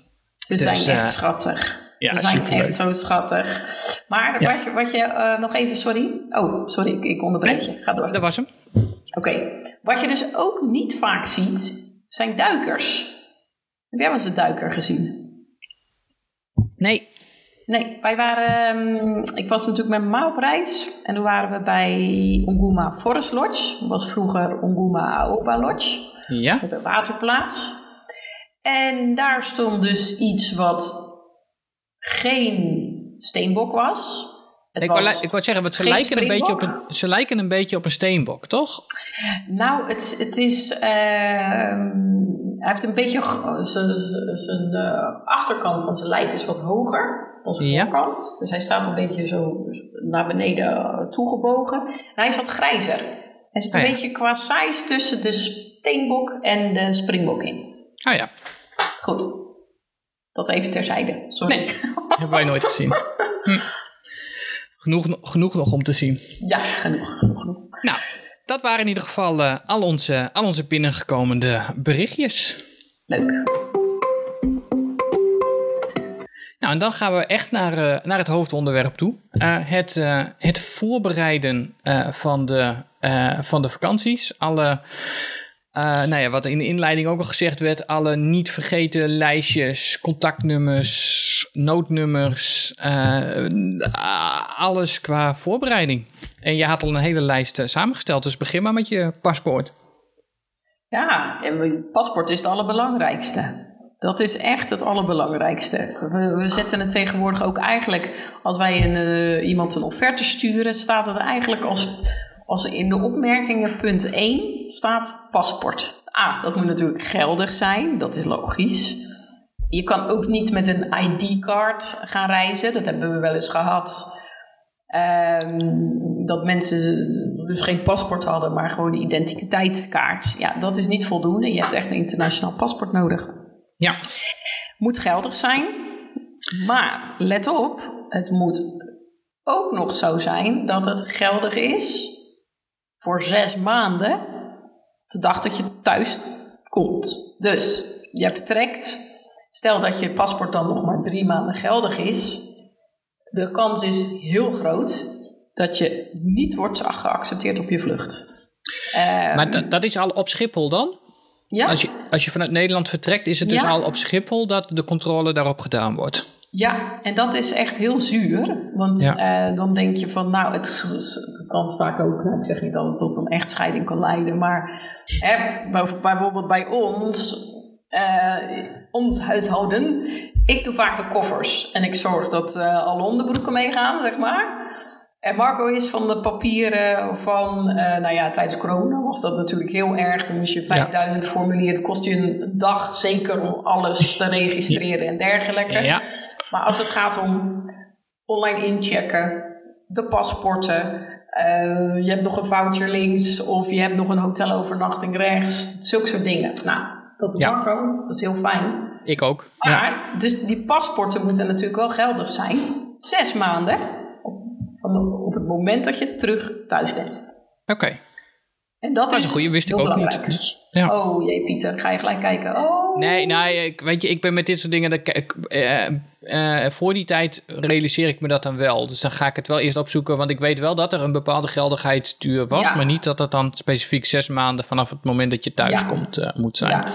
Dus, zijn echt eh, schattig. Ja, Ze zijn superleuk. echt zo schattig. Maar Ja. wat je, wat je eh, nog even, sorry. Oh, sorry, ik, ik onderbreek je. Ga door. Dat was hem. Oké. Wat je dus ook niet vaak ziet, zijn duikers. Heb jij wel eens een duiker gezien? Nee. Nee, wij waren. ehm, ik was natuurlijk met mijn ma op reis. En toen waren we bij Onguma Forest Lodge. Dat was vroeger Onguma Aoba Lodge. Ja. Op de waterplaats. En daar stond dus iets wat geen steenbok was. Het Ik wou, was ik wou zeggen, want ze lijken, een beetje op een, ze lijken een beetje op een steenbok, toch? Nou, het, het is. ehm, hij heeft een beetje. Zijn eh, achterkant van zijn lijf is wat hoger dan zijn Ja. voorkant. Dus hij staat een beetje zo naar beneden eh, toegebogen. En hij is wat grijzer. Hij zit een Ah, ja. beetje qua size tussen de steenbok en de springbok in. Ah ja, Goed. Dat even terzijde. Sorry. Nee. hebben wij nooit gezien. <laughs> Hm. Genoeg, genoeg nog om te zien. Ja, genoeg, genoeg, genoeg. Nou, dat waren in ieder geval eh, al, onze, al onze binnengekomen berichtjes. Leuk. Nou, en dan gaan we echt naar, eh, naar het hoofdonderwerp toe. Eh, het, het voorbereiden van, de, van de vakanties. Alle, eh, nou ja, wat in de inleiding ook al gezegd werd, alle niet vergeten lijstjes, contactnummers, noodnummers, eh, alles qua voorbereiding. En je had al een hele lijst eh, samengesteld, dus begin maar met je paspoort. Ja, en paspoort is het allerbelangrijkste. Dat is echt het allerbelangrijkste. We, we zetten het tegenwoordig ook eigenlijk, als wij een, iemand een offerte sturen, staat het eigenlijk als, als in de opmerkingen punt 1 staat paspoort. Ah, dat moet natuurlijk geldig zijn, dat is logisch. Je kan ook niet met een ID-card gaan reizen, dat hebben we wel eens gehad. Ehm, dat mensen dus geen paspoort hadden, maar gewoon een identiteitskaart. Ja, dat is niet voldoende. Je hebt echt een internationaal paspoort nodig. Ja, Moet geldig zijn. Maar let op, het moet ook nog zo zijn dat het geldig is voor zes maanden. De dag dat je thuis komt. Dus je vertrekt. Stel dat je paspoort dan nog maar drie maanden geldig is. De kans is heel groot dat je niet wordt geaccepteerd op je vlucht. Ehm, maar dat, dat is al op Schiphol dan? ja? Als je, als je vanuit Nederland vertrekt, is het dus Ja. al op Schiphol dat de controle daarop gedaan wordt. Ja, en dat is echt heel zuur. Want Ja. eh, dan denk je van, nou, het, het kan vaak ook, nou, ik zeg niet dat het tot een echtscheiding kan leiden, maar hè, bij- bijvoorbeeld bij ons, eh, ons huishouden, ik doe vaak de koffers en ik zorg dat eh, alle onderbroeken meegaan, zeg maar. En Marco is van de papieren van, eh, nou ja, tijdens corona was dat natuurlijk heel erg. Dan moest je 5000 formulieren. Het kost je een dag zeker om alles te registreren en dergelijke. Ja, Maar als het gaat om online inchecken, de paspoorten. eh, je hebt nog een voucher links of je hebt nog een hotelovernachting rechts. Zulke soort dingen. Nou, dat Ja. Marco, dat is heel fijn. Ik ook. Ja. Maar, dus die paspoorten moeten natuurlijk wel geldig zijn. Zes maanden van, op het moment dat je terug thuis bent. Oké, En dat, dat is een goede, wist ik ook niet. Dus, ja. Oh jee, Pieter, ga je gelijk kijken. Oh. Nee, nou, ik, weet je, ik ben met dit soort dingen. dat ik- eh, eh, voor die tijd realiseer ik me dat dan wel. Dus dan ga ik het wel eerst opzoeken. Want ik weet wel dat er een bepaalde geldigheidsduur was. Ja. Maar niet dat het dan specifiek zes maanden vanaf het moment dat je thuis Ja. komt eh, moet zijn.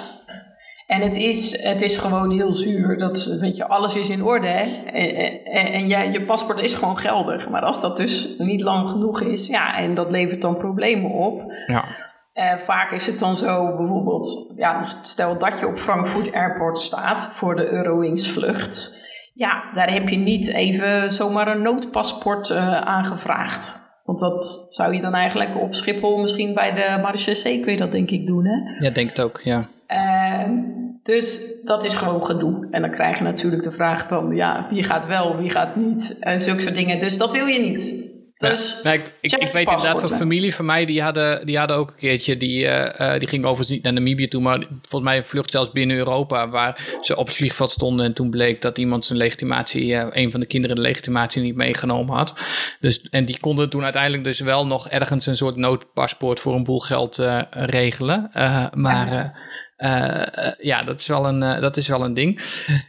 En het is, het is gewoon heel zuur. Dat, weet je, alles is in orde. Hè? En, en, en je paspoort is gewoon geldig. Maar als dat dus niet lang genoeg is, ja, en dat levert dan problemen op. Ja. Eh, vaak is het dan zo, bijvoorbeeld, ja, stel dat je op Frankfurt Airport staat voor de Eurowings vlucht. Ja, daar heb je niet even zomaar een noodpaspoort eh, aangevraagd. Want dat zou je dan eigenlijk op Schiphol, misschien bij de marechaussee, kun je dat denk ik doen, hè? ja, denk het ook. Ja. Ehm, dus dat is gewoon gedoe. En dan krijg je natuurlijk de vraag van, ja, wie gaat wel, wie gaat niet. En zulke soort dingen. Dus dat wil je niet. Dus, Ja. Ik, ik, weet inderdaad van familie van mij, die hadden, die hadden ook een keertje, die, eh, eh, die ging overigens niet naar Namibië toe, maar volgens mij een vlucht zelfs binnen Europa, waar ze op het vliegveld stonden en toen bleek dat iemand zijn legitimatie, eh, een van de kinderen de legitimatie niet meegenomen had. Dus, en die konden toen uiteindelijk dus wel nog ergens een soort noodpaspoort voor een boel geld regelen. Maar Ja. Eh, eh, ja, dat is wel een, eh, dat is wel een ding.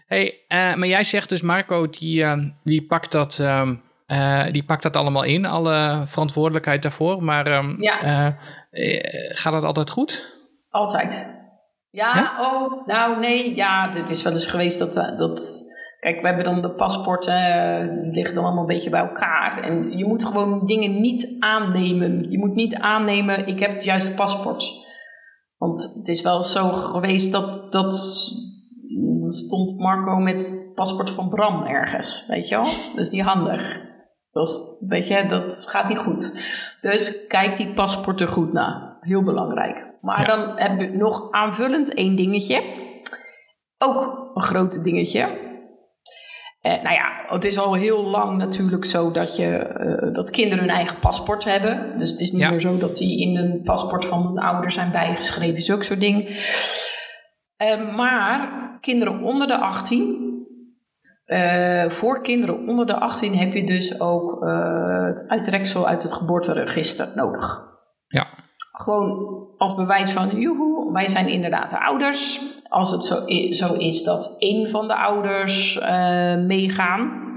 Hey, maar jij zegt dus Marco, die, die pakt dat... ehm, eh, die pakt dat allemaal in, alle verantwoordelijkheid daarvoor. Maar ehm, Ja. eh, eh, gaat dat altijd goed? Altijd. Ja, oh, nou nee, ja, het is wel eens geweest dat, dat... Kijk, we hebben dan de paspoorten, die liggen dan allemaal een beetje bij elkaar. En je moet gewoon dingen niet aannemen. Je moet niet aannemen, ik heb het juiste paspoort. Want het is wel zo geweest dat, dat, stond Marco met paspoort van Bram ergens, weet je wel? Dat is niet handig. Dat, is, weet je, dat gaat niet goed. Dus kijk die paspoorten goed na. Heel belangrijk. Maar Ja. dan heb je nog aanvullend één dingetje. Ook een groot dingetje. Eh, nou ja, het is al heel lang natuurlijk zo dat, je, eh, dat kinderen hun eigen paspoort hebben. Dus het is niet Ja. meer zo dat die in een paspoort van hun ouder zijn bijgeschreven, zulke soort dingen. Eh, maar kinderen onder de 18, eh, voor kinderen onder de 18 heb je dus ook eh, het uittreksel uit het geboorteregister nodig. Ja. Gewoon als bewijs van, joehoe, wij zijn inderdaad de ouders. Als het zo, zo is dat één van de ouders eh, meegaan,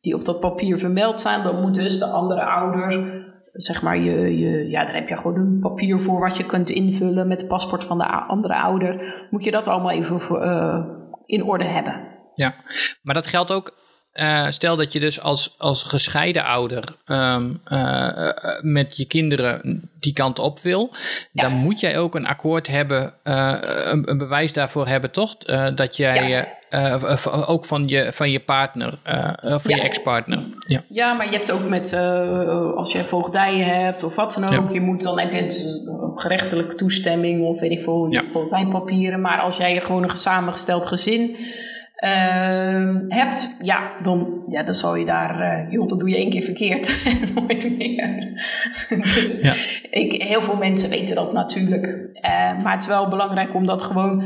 die op dat papier vermeld staan, dan moet dus de andere ouder, zeg maar, je, je, ja, daar heb je gewoon een papier voor wat je kunt invullen met het paspoort van de andere ouder. Moet je dat allemaal even eh, in orde hebben. Ja, maar dat geldt ook. Eh, stel dat je dus als, als gescheiden ouder ehm, eh, eh, met je kinderen die kant op wil, Ja. dan moet jij ook een akkoord hebben, eh, een, een bewijs daarvoor hebben, toch? Eh, dat jij Ja. ook van je, van je partner, eh, of van Ja. je ex-partner. Ja. Ja, maar je hebt ook met, eh, als je voogdijen hebt of wat dan ook, Ja. je moet dan heb je het, eh, gerechtelijke toestemming of weet ik veel, Ja. voogdijpapieren. Maar als jij gewoon een samengesteld gezin ehm, hebt, ja dan, ja, dan zal je daar, eh, joh, dat doe je één keer verkeerd <laughs> en nooit meer. <laughs> dus Ja. ik, heel veel mensen weten dat natuurlijk. Eh, maar het is wel belangrijk om dat gewoon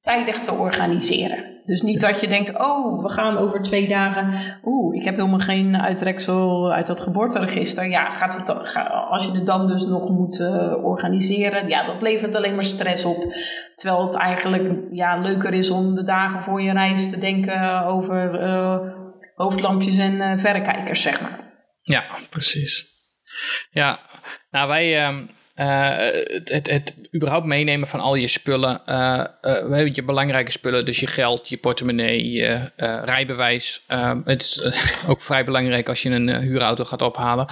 tijdig te organiseren. Dus niet dat je denkt, oh, we gaan over twee dagen. Oeh, ik heb helemaal geen uittreksel uit dat geboorteregister. Ja, gaat het dan, als je het dan dus nog moet eh, organiseren, ja, dat levert alleen maar stress op. Terwijl het eigenlijk ja, leuker is om de dagen voor je reis te denken over eh, hoofdlampjes en eh, verrekijkers, zeg maar. Ja, precies. Ja, nou wij, ehm, eh, het, het, het überhaupt meenemen van al je spullen, eh, je belangrijke spullen, dus je geld, je portemonnee, je rijbewijs. Ehm, het is <laughs> ook vrij belangrijk als je een huurauto gaat ophalen.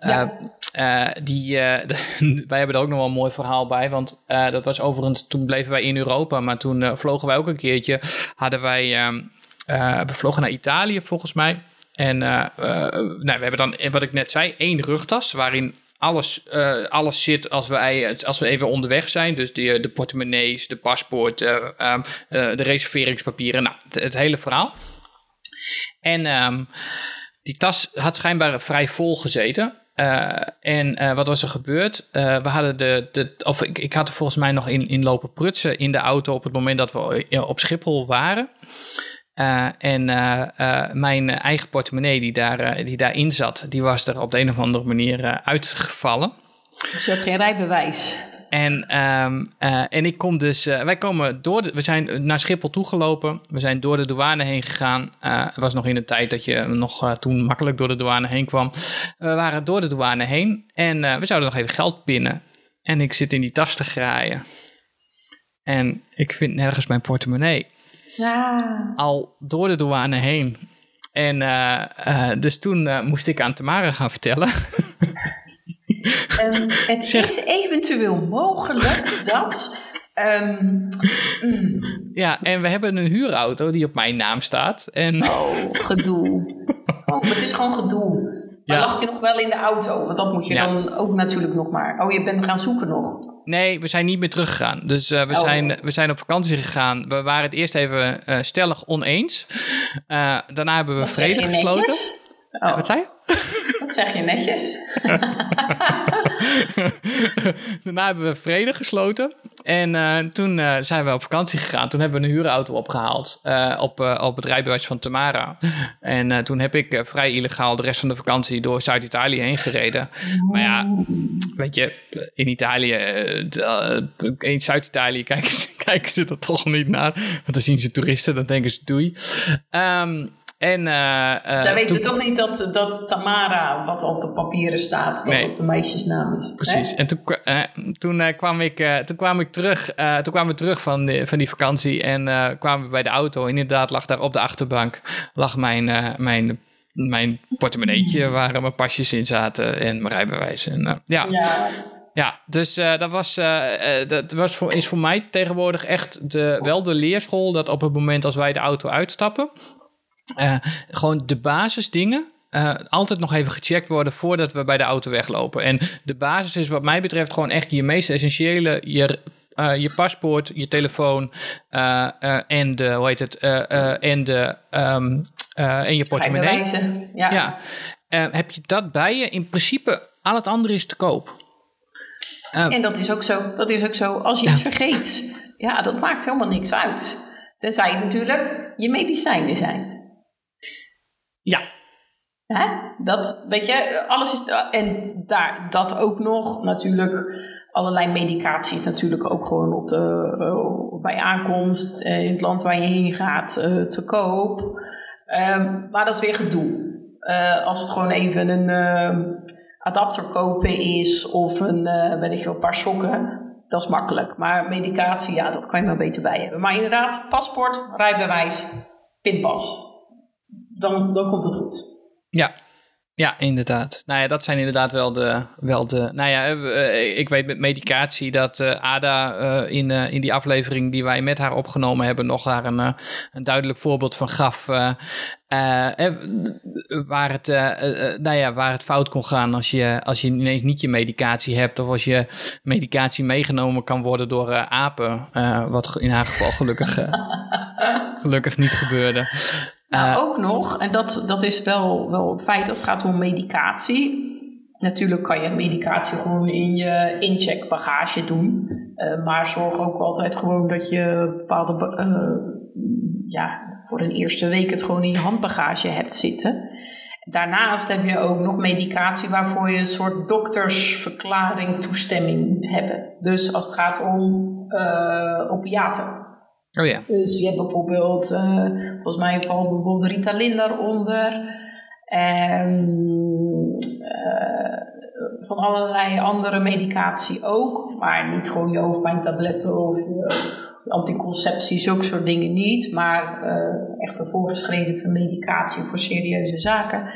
Ja. Eh, eh, die, <laughs> wij hebben er ook nog wel een mooi verhaal bij, want dat was overigens, toen bleven wij in Europa, maar toen vlogen wij ook een keertje, hadden wij, ehm, eh, we vlogen naar Italië volgens mij. En nou, we hebben dan, wat ik net zei, één rugtas waarin alles, eh, alles zit als we, als we even onderweg zijn. Dus de, de portemonnees, de paspoort, eh, ehm, eh, de reserveringspapieren, nou, het, hele verhaal. En ehm, die tas had schijnbaar vrij vol gezeten. En wat was er gebeurd? We hadden de, de of ik, ik had er volgens mij nog in, in lopen prutsen in de auto op het moment dat we op Schiphol waren. En mijn eigen portemonnee die, daar, die daarin zat, die was er op de een of andere manier uitgevallen. Dus je had geen rijbewijs? En, um, uh, en ik kom dus, wij komen door, de, we zijn naar Schiphol toegelopen. We zijn door de douane heen gegaan. Het was nog in de tijd dat je nog toen makkelijk door de douane heen kwam. We waren door de douane heen en we zouden nog even geld pinnen. En ik zit in die tas te graaien. En ik vind nergens mijn portemonnee. Ja. Al door de douane heen. En dus toen moest ik aan Tamara gaan vertellen. Um, <laughs> het is eventueel mogelijk dat. Um, mm. Ja, en we hebben een huurauto die op mijn naam staat. En... Oh, gedoe. <laughs> Oh, het is gewoon gedoe. Maar ja. lag hij nog wel in de auto? Want dat moet je ja. dan ook natuurlijk nog maar. Oh, je bent gaan zoeken nog? Nee, we zijn niet meer teruggegaan. Dus uh, we, oh. zijn, we zijn op vakantie gegaan. We waren het eerst even uh, stellig oneens. Uh, daarna hebben we vrede gesloten. Oh. wat zei je? Dat zeg je netjes. <laughs> <laughs> Daarna hebben we vrede gesloten. En uh, toen uh, zijn we op vakantie gegaan. Toen hebben we een huurauto opgehaald uh, op, op het rijbewijs van Tamara. <laughs> En toen heb ik vrij illegaal de rest van de vakantie door Zuid-Italië heen gereden. Maar ja, weet je, in Italië, in Zuid-Italië <laughs> kijken, kijken ze er toch niet naar. Want dan zien ze toeristen, dan denken ze doei. Um, en, uh, Zij weten toch niet dat, dat Tamara, wat op de papieren staat, dat nee. dat de meisjesnaam is. Precies. Hè? En toen, uh, toen, kwam ik, toen kwam ik terug, toen kwamen we terug van, die, van die vakantie en kwamen we bij de auto. Inderdaad lag daar op de achterbank lag mijn, mijn, mijn portemonneetje waar mijn pasjes in zaten en mijn rijbewijs. En, ja. ja. Ja, dus uh, dat, was, uh, dat was voor, is voor mij tegenwoordig echt de, wel de leerschool. Dat op het moment als wij de auto uitstappen, uh, gewoon de basisdingen. Uh, altijd nog even gecheckt worden voordat we bij de auto weglopen. En de basis is wat mij betreft gewoon echt je meest essentiële, je, uh, je paspoort, je telefoon en de, hoe heet het, en, de, um, en je portemonnee. Ja. ja. heb je dat bij je, in principe, al het andere is te koop. en dat is ook zo, dat is ook zo. Als je iets vergeet, ja, dat maakt helemaal niks uit. Tenzij natuurlijk je medicijnen zijn. Ja. Hè? Dat, weet je, alles is. En daar, dat ook nog natuurlijk. Allerlei medicatie natuurlijk ook gewoon op de, uh, bij aankomst uh, in het land waar je heen gaat uh, te koop. Um, maar dat is weer gedoe. als het gewoon even een ehm, adapter kopen is of een, weet ik wel, paar sokken, dat is makkelijk. Maar medicatie, ja, dat kan je maar beter bij hebben. Maar inderdaad, paspoort, rijbewijs, pinpas dan, dan komt het goed. Ja, ja, inderdaad. Nou ja, dat zijn inderdaad wel de. Wel de nou ja, eh, ik weet met medicatie dat uh, Ada uh, in, uh, in die aflevering die wij met haar opgenomen hebben, nog daar een, een duidelijk voorbeeld van gaf. waar, het, nou ja, waar het fout kon gaan als je, als je ineens niet je medicatie hebt. Of als je medicatie meegenomen kan worden door apen. wat in haar geval gelukkig, <laughs> gelukkig niet gebeurde. Nou, ook nog, en dat, dat is wel, wel een feit als het gaat om medicatie. Natuurlijk kan je medicatie gewoon in je incheckbagage doen. Uh, maar zorg ook altijd gewoon dat je bepaalde, uh, ja, voor een eerste week het gewoon in je handbagage hebt zitten. Daarnaast heb je ook nog medicatie waarvoor je een soort doktersverklaring toestemming moet hebben. Dus als het gaat om uh, opiaten. Oh ja. Dus je hebt bijvoorbeeld, uh, volgens mij valt bijvoorbeeld Ritalin daaronder. En uh, van allerlei andere medicatie ook. Maar niet gewoon je hoofdpijntabletten of je anticonceptie, zulke soort dingen niet. Maar uh, echt een voorgeschreven medicatie voor serieuze zaken.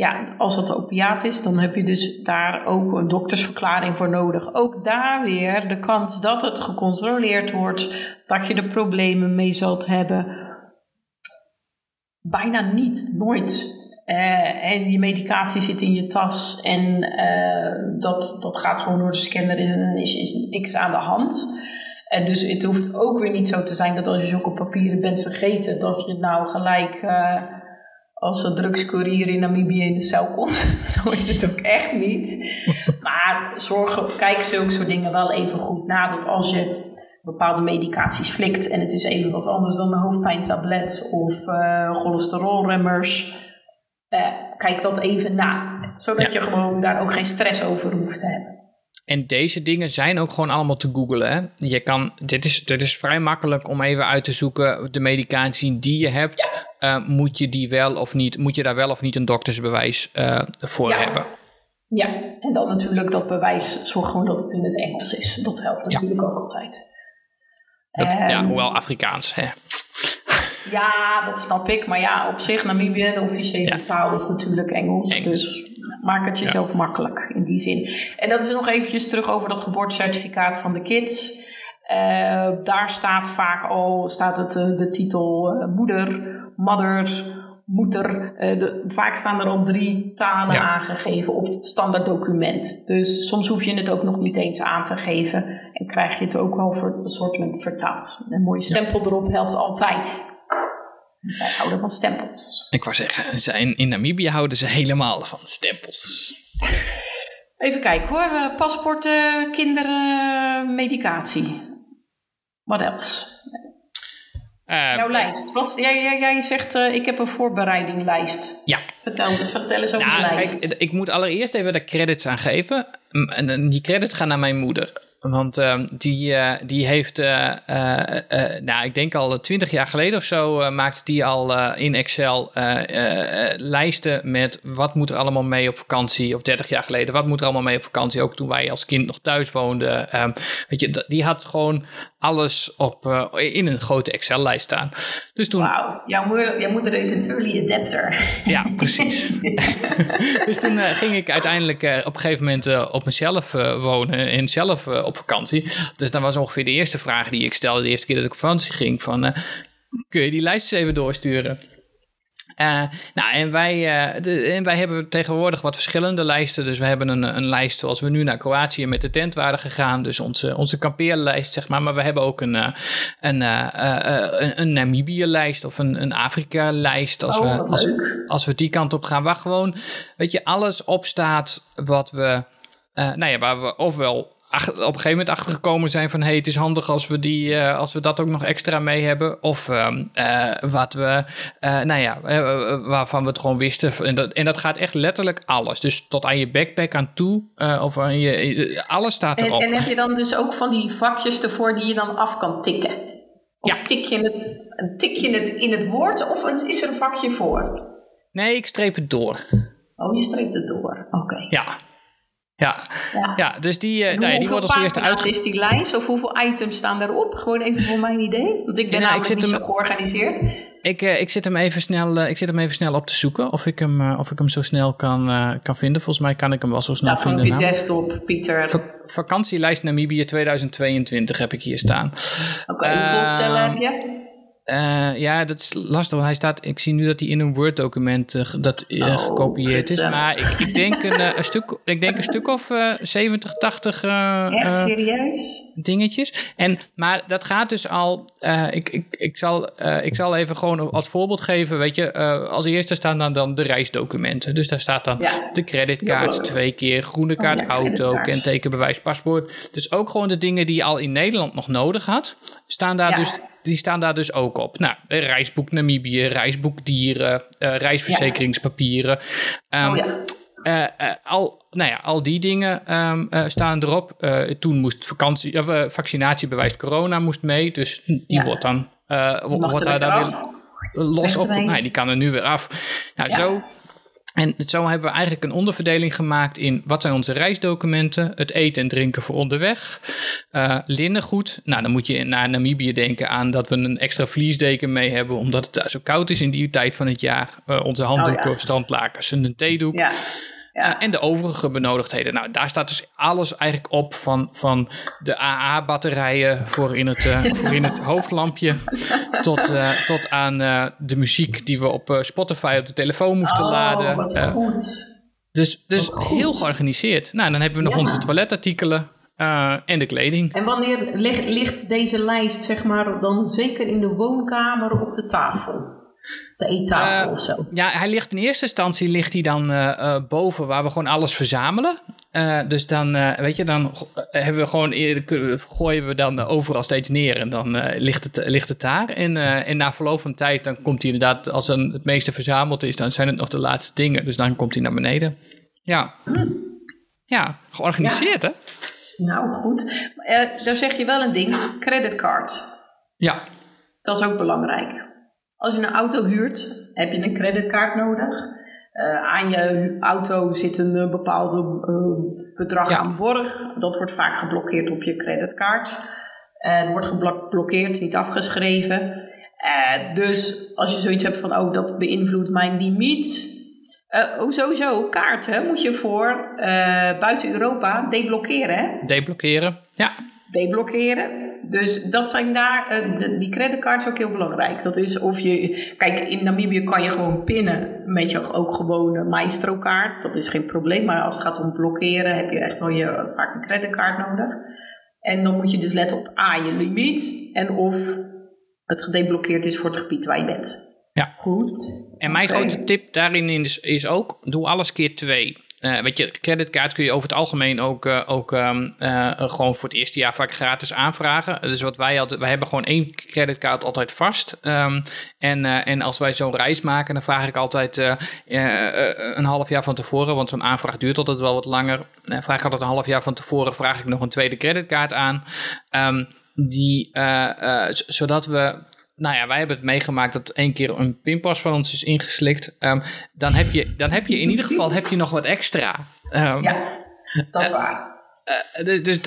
Ja, als dat opiaat is, dan heb je dus daar ook een doktersverklaring voor nodig. Ook daar weer de kans dat het gecontroleerd wordt, dat je er problemen mee zult hebben. Bijna niet, nooit. Uh, en je medicatie zit in je tas en uh, dat, dat gaat gewoon door de scanner en is, is niks aan de hand. En dus het hoeft ook weer niet zo te zijn dat als je zulke papieren bent vergeten, dat je nou gelijk uh, als een drugscourier in Namibië in de cel komt. <laughs> Zo is het ook echt niet. <laughs> Maar zorg, kijk zulke soort dingen wel even goed na. Dat als je bepaalde medicaties slikt en het is even wat anders dan een hoofdpijntablet of uh, cholesterolremmers. Uh, kijk dat even na. Zodat je gewoon daar ook geen stress over hoeft te hebben. En deze dingen zijn ook gewoon allemaal te googlen. Hè? Je kan, dit, is, dit is vrij makkelijk om even uit te zoeken. De medicatie die je hebt, uh, moet je die wel of niet, moet je daar wel of niet een doktersbewijs uh, voor ja. hebben. Ja, en dan natuurlijk dat bewijs, zorg gewoon dat het in het Engels is. Dat helpt natuurlijk ja. ook altijd. Dat, um, ja, hoewel Afrikaans. Hè. Ja, dat snap ik. Maar ja, op zich, Namibië, de officiële ja. taal is natuurlijk Engels. Engels. Dus maak het jezelf makkelijk in die zin. En dat is nog eventjes terug over dat geboortecertificaat van de kids. Uh, daar staat vaak al staat het, de titel moeder, mother, moeder. De, vaak staan er al drie talen ja. aangegeven op het standaard document. Dus soms hoef je het ook nog niet eens aan te geven. En krijg je het ook wel voor een soort vertaald. Een mooie stempel erop helpt altijd. Want wij houden van stempels. Ik wou zeggen, in, in Namibië houden ze helemaal van stempels. Even kijken hoor. Paspoorten, kinderen, medicatie. Wat else? Uh, Jouw lijst. Wat, jij, jij, jij zegt, uh, ik heb een voorbereidinglijst. Ja. Vertel, vertel eens over nou, de lijst. Kijk, ik moet allereerst even de credits aangeven. En die credits gaan naar mijn moeder. Want uh, die, uh, die heeft, nou, ik denk al twintig jaar geleden of zo, maakte die al in Excel lijsten met wat moet er allemaal mee op vakantie. Of dertig jaar geleden, wat moet er allemaal mee op vakantie. Ook toen wij als kind nog thuis woonden. Um, weet je, die had gewoon alles op, in een grote Excel-lijst staan. Dus toen... Wauw, jouw, moeder, jouw moeder is een early adapter. Ja, precies. <laughs> dus toen ging ik uiteindelijk op een gegeven moment op mezelf wonen en zelf op vakantie. Dus dat was ongeveer de eerste vraag die ik stelde de eerste keer dat ik op vakantie ging. Van, kun je die lijst eens even doorsturen? Uh, nou, en wij, uh, de, en wij hebben tegenwoordig wat verschillende lijsten. Dus we hebben een, een lijst zoals we nu naar Kroatië met de tent waren gegaan. Dus onze, onze kampeerlijst, zeg maar. Maar we hebben ook een, uh, een, een, een Namibië-lijst of een, een Afrika-lijst. Als, oh, we, als, als we die kant op gaan. Waar gewoon, weet je, alles op staat wat we, nou ja, waar we ofwel op een gegeven moment achtergekomen zijn van hey, het is handig als we, die, uh, als we dat ook nog extra mee hebben. Of um, uh, wat we, uh, nou ja, waarvan we het gewoon wisten. En dat, en dat gaat echt letterlijk alles. Dus tot aan je backpack aan toe. of aan je, alles staat erop. En, en heb je dan dus ook van die vakjes ervoor die je dan af kan tikken? Of ja. tik, je het, tik je het in het woord of is er een vakje voor? Nee, ik streep het door. Oh, je streept het door. Oké. Okay. Ja. Ja, ja. ja dus die, uh, nee, die wordt als eerste uit. is die lijst of hoeveel items staan daarop? Gewoon even voor mijn idee. Want ik ben ja, nou, ik zit niet hem, zo georganiseerd. Ik, uh, ik, zit hem even snel, uh, ik zit hem even snel op te zoeken of ik hem, of ik hem zo snel kan, kan vinden. Volgens mij kan ik hem wel zo snel vinden. Staat op je desktop, Pieter. Va vakantielijst Namibië 2022 heb ik hier staan. Oké, okay, hoeveel cellen heb je? Uh, ja, dat is lastig. Want hij staat, ik zie nu dat hij in een Word-document uh, dat, uh, oh, gekopieerd is. Maar ik, ik, denk een, een stuk, ik denk een stuk of 70, 80 Echt serieus? dingetjes. En, maar dat gaat dus al. ik, ik, ik, zal, ik zal even gewoon als voorbeeld geven. Weet je, als eerste staan dan, dan de reisdocumenten. Dus daar staat dan ja. de creditkaart ja. twee keer, groene kaart, oh, ja, auto, kentekenbewijs, paspoort. Dus ook gewoon de dingen die je al in Nederland nog nodig had, staan daar dus die staan daar dus ook op. Nou, reisboek Namibië, reisboek dieren, uh, reisverzekeringspapieren. Um, oh ja. Uh, uh, al, nou ja, al die dingen um, uh, staan erop. toen moest vakantie, of, vaccinatiebewijs corona moest mee. Dus die ja. wordt dan wordt daar, daar weer los op. Nee, die kan er nu weer af. Nou, ja. zo en zo hebben we eigenlijk een onderverdeling gemaakt in wat zijn onze reisdocumenten, het eten en drinken voor onderweg, uh, linnengoed. Nou, dan moet je naar Namibië denken aan dat we een extra vliesdeken mee hebben, omdat het daar zo koud is in die tijd van het jaar. Uh, onze handdoeken, oh, ja. strandlakens en een theedoek. Ja. Ja. En de overige benodigdheden. Nou, daar staat dus alles eigenlijk op van, van de AA-batterijen voor, in het, uh, <laughs> voor in het hoofdlampje. Tot, uh, tot aan de muziek die we op Spotify op de telefoon moesten oh, laden. Wat goed. Dus, dus goed. heel georganiseerd. Nou, dan hebben we nog ja. onze toiletartikelen. en de kleding. En wanneer ligt, ligt deze lijst, zeg maar, dan zeker in de woonkamer op de tafel? De eettafel uh, of zo. Ja, hij ligt in eerste instantie ligt hij dan uh, boven waar we gewoon alles verzamelen. dus dan, weet je, dan hebben we gewoon, gooien we dan overal steeds neer en dan ligt, het, ligt het daar. En, en na verloop van tijd, dan komt hij inderdaad, als een, het meeste verzameld is, dan zijn het nog de laatste dingen. Dus dan komt hij naar beneden. Ja. Hm. Ja, georganiseerd hè? Nou, goed. Daar zeg je wel een ding, creditcard. Ja. Dat is ook belangrijk. Als je een auto huurt, heb je een creditcard nodig. Uh, aan je auto zit een uh, bepaalde bedrag aan borg. Dat wordt vaak geblokkeerd op je creditcard. Het wordt geblokkeerd, niet afgeschreven. dus als je zoiets hebt van, oh, dat beïnvloedt mijn limiet, uh, sowieso, kaarten moet je voor buiten Europa deblokkeren. Hè? Deblokkeren, ja. Deblokkeren. Dus dat zijn daar, uh, de, die creditcards ook heel belangrijk. Dat is of je, kijk, in Namibië kan je gewoon pinnen met je ook gewone Maestro-kaart. Dat is geen probleem, maar als het gaat om blokkeren heb je echt wel je, vaak een creditcard nodig. En dan moet je dus letten op A, je limiet en of het gedeblokkeerd is voor het gebied waar je bent. Ja. Goed. En mijn grote tip daarin is, is ook, doe alles keer twee. Uh, weet je, creditcards kun je over het algemeen ook, uh, ook um, uh, gewoon voor het eerste jaar vaak gratis aanvragen. Dus wat wij altijd, wij hebben gewoon één creditcard altijd vast. Um, en, en als wij zo'n reis maken, dan vraag ik altijd een half jaar van tevoren, want zo'n aanvraag duurt altijd wel wat langer. Vraag ik altijd een half jaar van tevoren, vraag ik nog een tweede creditcard aan. Um, die, zodat we nou ja, wij hebben het meegemaakt dat één keer een pinpas van ons is ingeslikt. Um, dan, heb je, dan heb je in ieder geval heb je nog wat extra. Um, ja, dat is uh, waar. Uh, dus, dus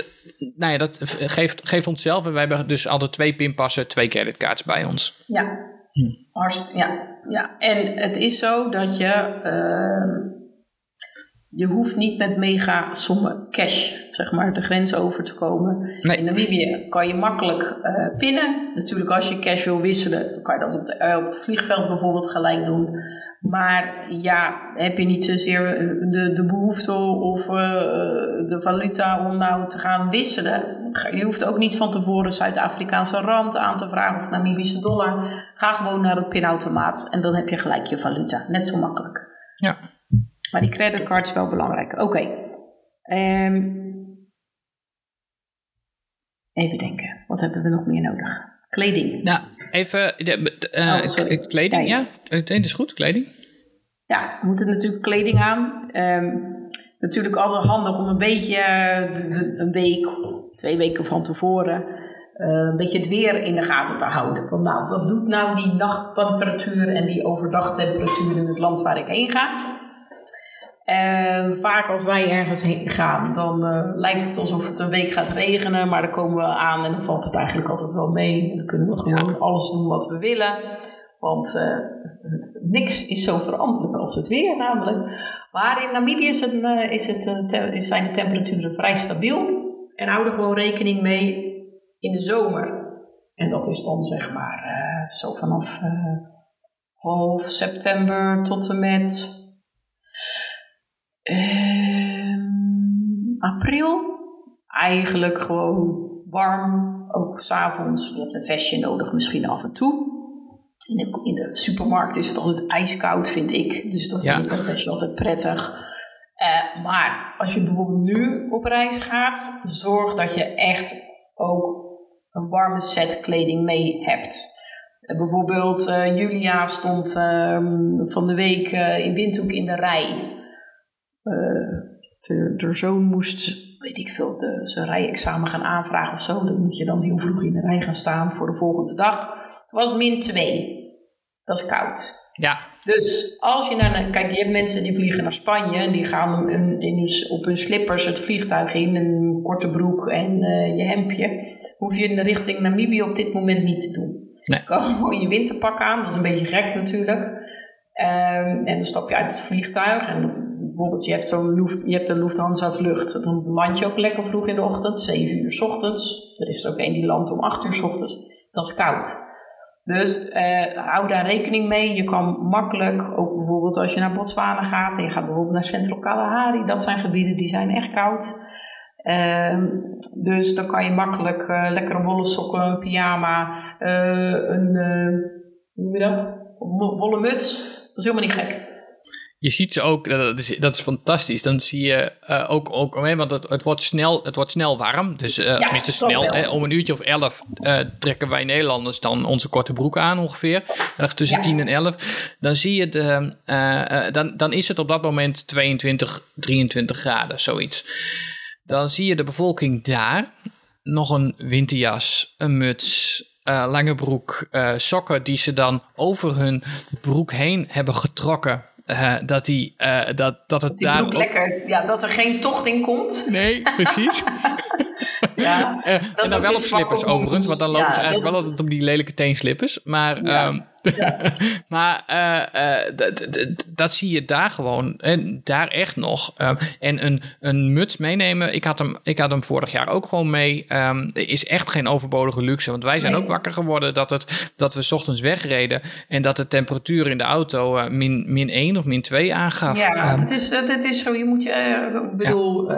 nou ja, dat geeft, geeft ons zelf. En wij hebben dus altijd twee pinpassen, twee creditcards bij ons. Ja, hm. Hartst, ja, ja. En het is zo dat je uh, je hoeft niet met mega sommen cash, zeg maar, de grens over te komen. In Namibië kan je makkelijk uh, pinnen. Natuurlijk, als je cash wil wisselen, dan kan je dat op, de, uh, op het vliegveld bijvoorbeeld gelijk doen. Maar ja, heb je niet zozeer de, de behoefte of uh, de valuta om nou te gaan wisselen. Je hoeft ook niet van tevoren Zuid-Afrikaanse rand aan te vragen of Namibische dollar. Ga gewoon naar een pinautomaat en dan heb je gelijk je valuta. Net zo makkelijk. Ja. Maar die creditcard is wel belangrijk. Oké. Ehm, even denken. Wat hebben we nog meer nodig? Kleding. Nou, even. De, uh, kleding, ja. Het is goed, kleding. Ja, we moeten natuurlijk kleding aan. Um, natuurlijk altijd handig om een beetje de, een week, twee weken van tevoren. Een beetje het weer in de gaten te houden. Van nou, wat doet nou die nachttemperatuur en die overdagtemperatuur in het land waar ik heen ga? En vaak als wij ergens heen gaan, dan uh, lijkt het alsof het een week gaat regenen, maar dan komen we aan en dan valt het eigenlijk altijd wel mee. En dan kunnen we gewoon alles doen wat we willen. Want uh, het, niks is zo veranderlijk als het weer namelijk. Maar in Namibië is het, uh, is het, zijn de temperaturen vrij stabiel. En houden gewoon rekening mee in de zomer. En dat is dan zeg maar zo vanaf half september tot en met Ehm, april. Eigenlijk gewoon warm. Ook s'avonds. Je hebt een vestje nodig misschien af en toe. In de, in de supermarkt is het altijd ijskoud, vind ik. Dus dat vind ik een vestje altijd prettig. Uh, maar als je bijvoorbeeld nu op reis gaat, zorg dat je echt ook een warme set kleding mee hebt. Uh, bijvoorbeeld uh, Julia stond ehm, van de week in Windhoek in de rij. Uh, de, zoon moest, weet ik veel, de, zijn rijexamen gaan aanvragen of zo. Dan moet je dan heel vroeg in de rij gaan staan voor de volgende dag. Het was min 2. Dat is koud. Ja. Dus als je naar. Kijk, je hebt mensen die vliegen naar Spanje en die gaan in, in, op hun slippers het vliegtuig in, een korte broek en uh, je hemdje. Hoef je in de richting Namibië op dit moment niet te doen. Nee. Gewoon je winterpak aan, dat is een beetje gek natuurlijk. Um, en dan stap je uit het vliegtuig en bijvoorbeeld je hebt, zo'n je hebt een Lufthansa vlucht, dan land je ook lekker vroeg in de ochtend, 7 uur s ochtends. Er is er ook één die landt om 8 uur s ochtends. Dat is koud. Dus eh, hou daar rekening mee. Je kan makkelijk, ook bijvoorbeeld als je naar Botswana gaat en je gaat bijvoorbeeld naar Central Kalahari, dat zijn gebieden die zijn echt koud. Uh, dus dan kan je makkelijk uh, lekkere wollen sokken, een pyjama, uh, een, hoe noem je dat? wollen muts. Dat is helemaal niet gek je ziet ze ook, dat is, dat is fantastisch. Dan zie je uh, ook, ook want het, het, wordt snel, het wordt snel warm. Dus uh, ja, tenminste snel, hè, om een uurtje of elf uh, trekken wij Nederlanders dan onze korte broek aan ongeveer. Ergens tussen ja. 10 en 11. Dan zie je, de, dan, dan is het op dat moment 22, 23 graden, zoiets. Dan zie je de bevolking daar nog een winterjas, een muts, lange broek, sokken die ze dan over hun broek heen hebben getrokken uh, dat, die, uh, dat, dat het die lekker, ja, dat er geen tocht in komt. Nee, precies. <laughs> ja, uh, en dan wel op slippers overigens, want dan lopen ja, ze eigenlijk wel altijd op die lelijke teenslippers. Maar ja. um, <laughs> maar uh, uh, dat zie je daar gewoon. En daar echt nog. Um, en een, een muts meenemen. Ik had, hem, ik had hem vorig jaar ook gewoon mee. Um, is echt geen overbodige luxe. Want wij zijn nee. ook wakker geworden dat, het, dat we s ochtends wegreden. En dat de temperatuur in de auto uh, min, min 1 of min 2 aangaf. Ja, um, het, is, het is zo. Je moet je. Ik bedoel,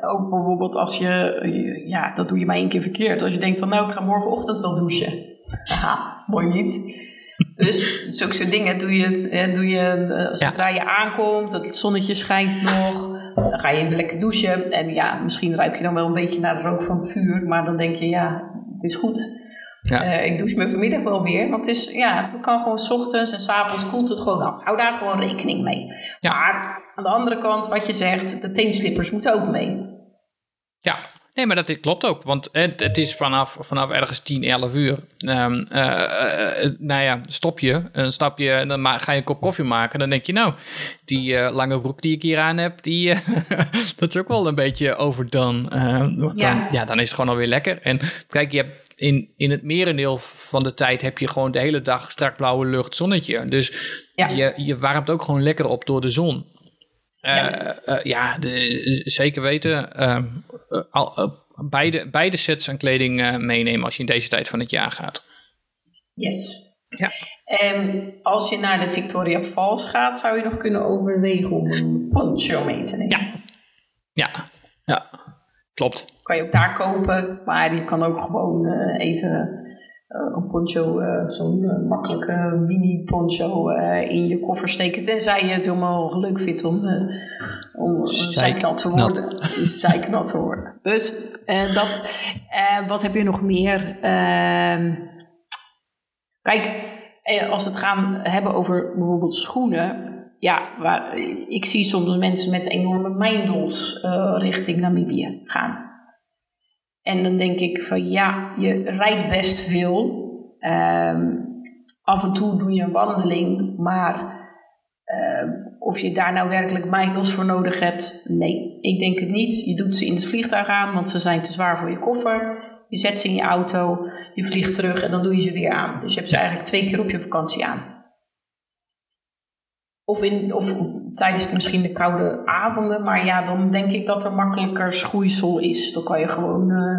ook bijvoorbeeld als je. Ja, dat doe je maar één keer verkeerd. Als je denkt van nou, ik ga morgenochtend wel douchen. Aha, mooi niet. Dus zulke soort dingen doe je, doe je eh, zodra je aankomt, het zonnetje schijnt nog, dan ga je even lekker douchen. En ja, misschien ruik je dan wel een beetje naar de rook van het vuur, maar dan denk je, ja, het is goed. Ja. Uh, ik douche me vanmiddag wel weer. Want het, is, ja, het kan gewoon s ochtends en s avonds koelt het gewoon af. Hou daar gewoon rekening mee. Ja. Maar aan de andere kant, wat je zegt, de teenslippers moeten ook mee. Ja, Nee, maar dat klopt ook. Want het, het is vanaf, vanaf ergens 10, 11 uur. Um, uh, uh, nou ja, stop je, een stapje, en dan ga je een kop koffie maken. Dan denk je, nou, die uh, lange broek die ik hier aan heb, die, <laughs> dat is ook wel een beetje overdone. Dan, ja. ja, dan is het gewoon alweer lekker. En kijk, je hebt in, in het merendeel van de tijd heb je gewoon de hele dag strak blauwe lucht, zonnetje. Dus ja. je, je warmt ook gewoon lekker op door de zon. Ja, uh, ja de, zeker weten. Ehm, al, beide, beide sets aan kleding meenemen als je in deze tijd van het jaar gaat. Yes. Ja. En als je naar de Victoria Falls gaat, zou je nog kunnen overwegen om een poncho mee te nemen. Ja. Ja. Ja. Klopt. Kan je ook daar kopen, maar je kan ook gewoon even een poncho, uh, zo'n uh, makkelijke mini poncho in je koffer steken. Tenzij je het helemaal leuk vindt om, om zijknat te worden. <laughs> zijknat te worden. Dus dat, wat heb je nog meer? Ehm, kijk, als we het gaan hebben over bijvoorbeeld schoenen. Ja, waar, ik zie soms mensen met enorme mijndels richting Namibië gaan. En dan denk ik van ja, je rijdt best veel. Um, af en toe doe je een wandeling, maar uh, of je daar nou werkelijk miles voor nodig hebt, nee, ik denk het niet. Je doet ze in het vliegtuig aan, want ze zijn te zwaar voor je koffer. Je zet ze in je auto, je vliegt terug en dan doe je ze weer aan. Dus je hebt ze eigenlijk twee keer op je vakantie aan. Of, in, of tijdens misschien de koude avonden. Maar ja, dan denk ik dat er makkelijker schoeisel is. Dan kan je gewoon uh,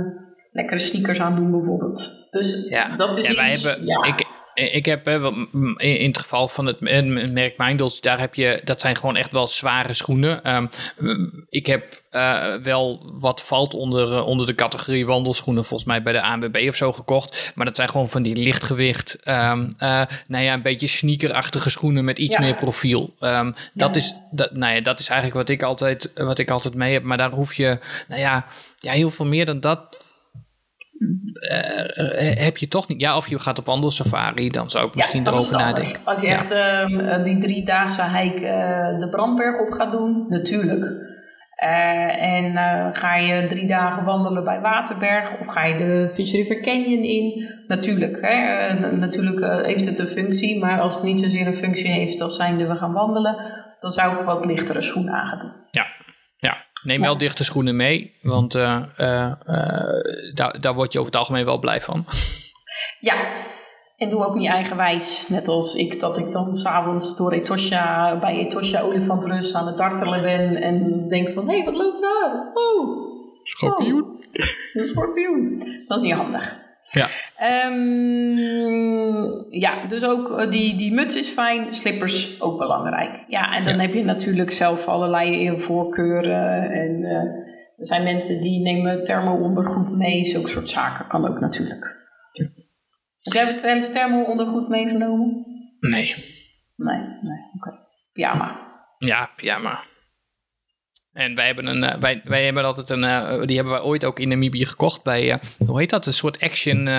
lekkere sneakers aan doen bijvoorbeeld. Dus ja. dat is ja, iets... Wij hebben, ja. ik, ik heb in het geval van het merk Mindels, daar heb je, dat zijn gewoon echt wel zware schoenen. Um, ik heb uh, wel wat valt onder, onder de categorie wandelschoenen, volgens mij bij de ANWB of zo gekocht. Maar dat zijn gewoon van die lichtgewicht, um, uh, nou ja, een beetje sneakerachtige schoenen met iets ja. meer profiel. Um, dat, is, dat, nou ja, dat is eigenlijk wat ik, altijd, wat ik altijd mee heb. Maar daar hoef je, nou ja, ja heel veel meer dan dat uh, heb je toch niet. Ja, of je gaat op wandelsafari, dan zou ik misschien ja, erover nadenken. Als je ja. echt uh, die driedaagse hike uh, de Brandberg op gaat doen, natuurlijk. en ga je drie dagen wandelen bij Waterberg of ga je de Fish River Canyon in? Natuurlijk. Hè? natuurlijk heeft het een functie, maar als het niet zozeer een functie heeft als zijnde we gaan wandelen, dan zou ik wat lichtere schoenen aan gaan doen. Ja, Neem wel dichte schoenen mee, want uh, uh, daar, daar word je over het algemeen wel blij van. <laughs> Ja, en doe ook niet eigenwijs. Net als ik, dat ik dan s'avonds door Etosha, bij Etosha Olifantrus aan het dartelen ben en denk van, hé, hey, wat loopt daar? Oh, schorpioen. Oh, een schorpioen. Dat is niet handig. Ja. Um, ja, dus ook uh, die, die muts is fijn, slippers ook belangrijk. Ja, en dan ja. heb je natuurlijk zelf allerlei voorkeuren. En uh, er zijn mensen die nemen thermo-ondergoed mee, zulke soort zaken kan ook natuurlijk. Ja. Heb jij wel eens thermo-ondergoed meegenomen? Nee. Nee, nee, oké. Pyjama. Ja, pyjama. En wij hebben, een, uh, wij, wij hebben altijd een, uh, die hebben wij ooit ook in Namibië gekocht bij, uh, hoe heet dat, een soort action,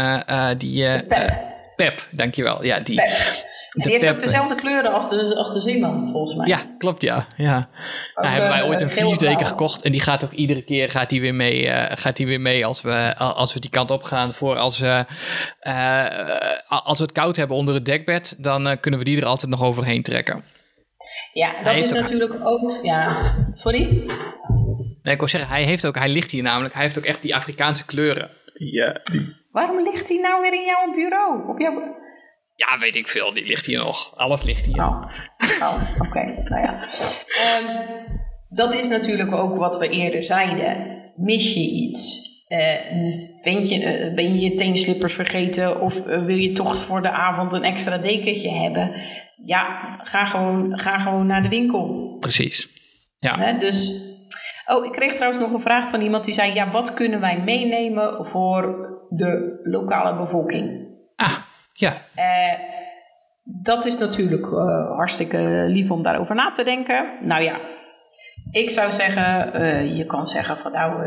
die... Pep. Pep, dankjewel. Ja, die, Pep. Die heeft ook dezelfde kleuren als de, als de Zeeman, volgens mij. Ja, klopt, ja. ja. nou, hebben wij ooit een vliesdeken gekocht en die gaat ook iedere keer gaat die weer mee, gaat die weer mee als we, als we die kant op gaan. Voor als, als we het koud hebben onder het dekbed, dan kunnen we die er altijd nog overheen trekken. Ja, dat is natuurlijk ook... Ja, sorry? Nee, ik wil zeggen, hij, heeft ook, hij ligt hier namelijk, hij heeft ook echt die Afrikaanse kleuren. Ja, die... Waarom ligt hij nou weer in jouw bureau? Op jouw... Ja, weet ik veel. Die ligt hier nog. Alles ligt hier. Oh, oh oké. Okay. nou ja. Um, dat is natuurlijk ook wat we eerder zeiden. Mis je iets? Uh, vind je, uh, ben je je teenslippers vergeten of uh, wil je toch voor de avond een extra dekentje hebben? Ja, ga gewoon, ga gewoon naar de winkel. Precies. Ja. Hè, dus, oh, ik kreeg trouwens nog een vraag van iemand die zei: ja, wat kunnen wij meenemen voor de lokale bevolking? Ah, ja. Uh, dat is natuurlijk uh, hartstikke lief om daarover na te denken. Nou ja, ik zou zeggen, uh, je kan zeggen van nou,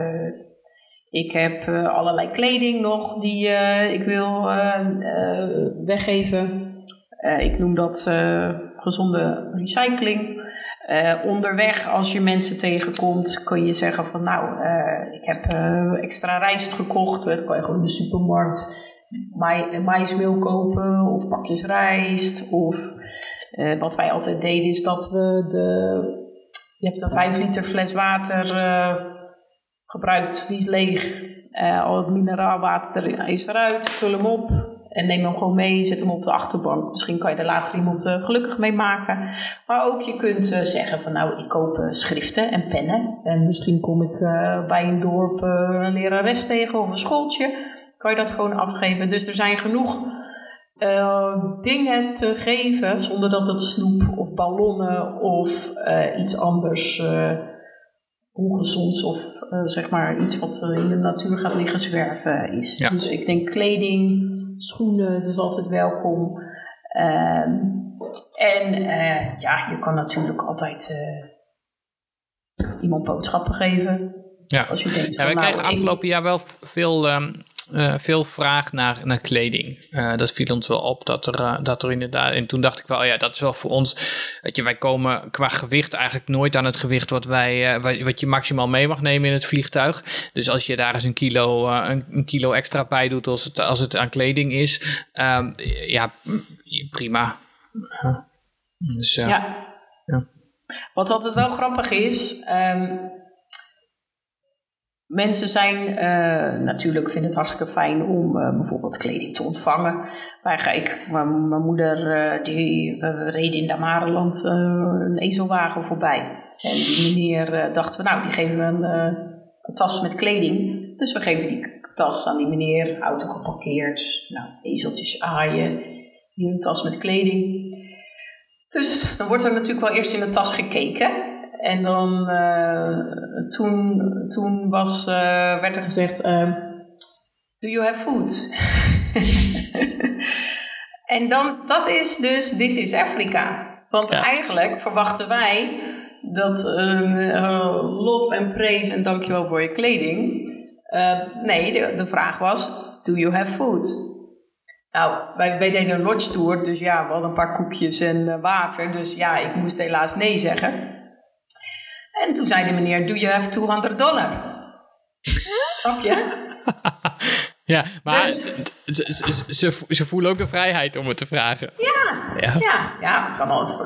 ik heb allerlei kleding nog die ik wil weggeven. Ik noem dat gezonde recycling. onderweg, als je mensen tegenkomt, kun je zeggen van nou, ik heb extra rijst gekocht. Dat kan je gewoon in de supermarkt maïsmeel kopen of pakjes rijst. Of wat wij altijd deden is dat we de... Je hebt een 5 liter fles water gebruikt, die is leeg. Al het mineraalwater is eruit, vul hem op en neem hem gewoon mee, zet hem op de achterbank. Misschien kan je er later iemand gelukkig mee maken. Maar ook je kunt zeggen van nou, ik koop schriften en pennen. En misschien kom ik bij een dorp een lerares tegen of een schooltje kan je dat gewoon afgeven. Dus er zijn genoeg dingen te geven zonder dat het snoep of ballonnen of iets anders ongezonds of zeg maar iets wat in de natuur gaat liggen zwerven is. Ja. Dus ik denk kleding, schoenen, dus altijd welkom. Ehm, en ja, je kan natuurlijk altijd iemand boodschappen geven. Ja, als je denkt ja wij nou, kregen afgelopen jaar wel veel um, uh, veel vraag naar, naar kleding. Uh, dat viel ons wel op dat er, uh, dat er inderdaad. En toen dacht ik wel, ja, dat is wel voor ons. Weet je, wij komen qua gewicht eigenlijk nooit aan het gewicht wat, wij, wat je maximaal mee mag nemen in het vliegtuig. Dus als je daar eens een kilo, een, een, kilo extra bij doet als het, als het aan kleding is, um, ja, prima. Dus, ja. ja. Wat altijd wel grappig is. Um, Mensen zijn uh, natuurlijk vinden het hartstikke fijn om uh, bijvoorbeeld kleding te ontvangen. Waar ga ik, mijn, moeder, uh, die reden in Damarenland een ezelwagen voorbij. En die meneer dachten we, nou, die geven we een, een, tas met kleding. Dus we geven die tas aan die meneer, auto geparkeerd, nou, ezeltjes aaien, hier een tas met kleding. Dus dan wordt er natuurlijk wel eerst in de tas gekeken. En dan, uh, toen, toen was, uh, werd er gezegd, uh, do you have food? <laughs> en dan, dat is dus, this is Afrika. Want ja. eigenlijk verwachten wij dat lof en praise en dankjewel voor je kleding. nee, de, de vraag was, do you have food? Nou, wij, wij deden een lodge tour, dus ja, we hadden een paar koekjes en water. Dus ja, ik moest helaas nee zeggen. En toen zei de meneer, do you have 200 dollar? Snap je? <laughs> ja, maar dus, ze, ze, ze, ze, voelen ook de vrijheid om het te vragen. Ja, ja, ja. ja kan al,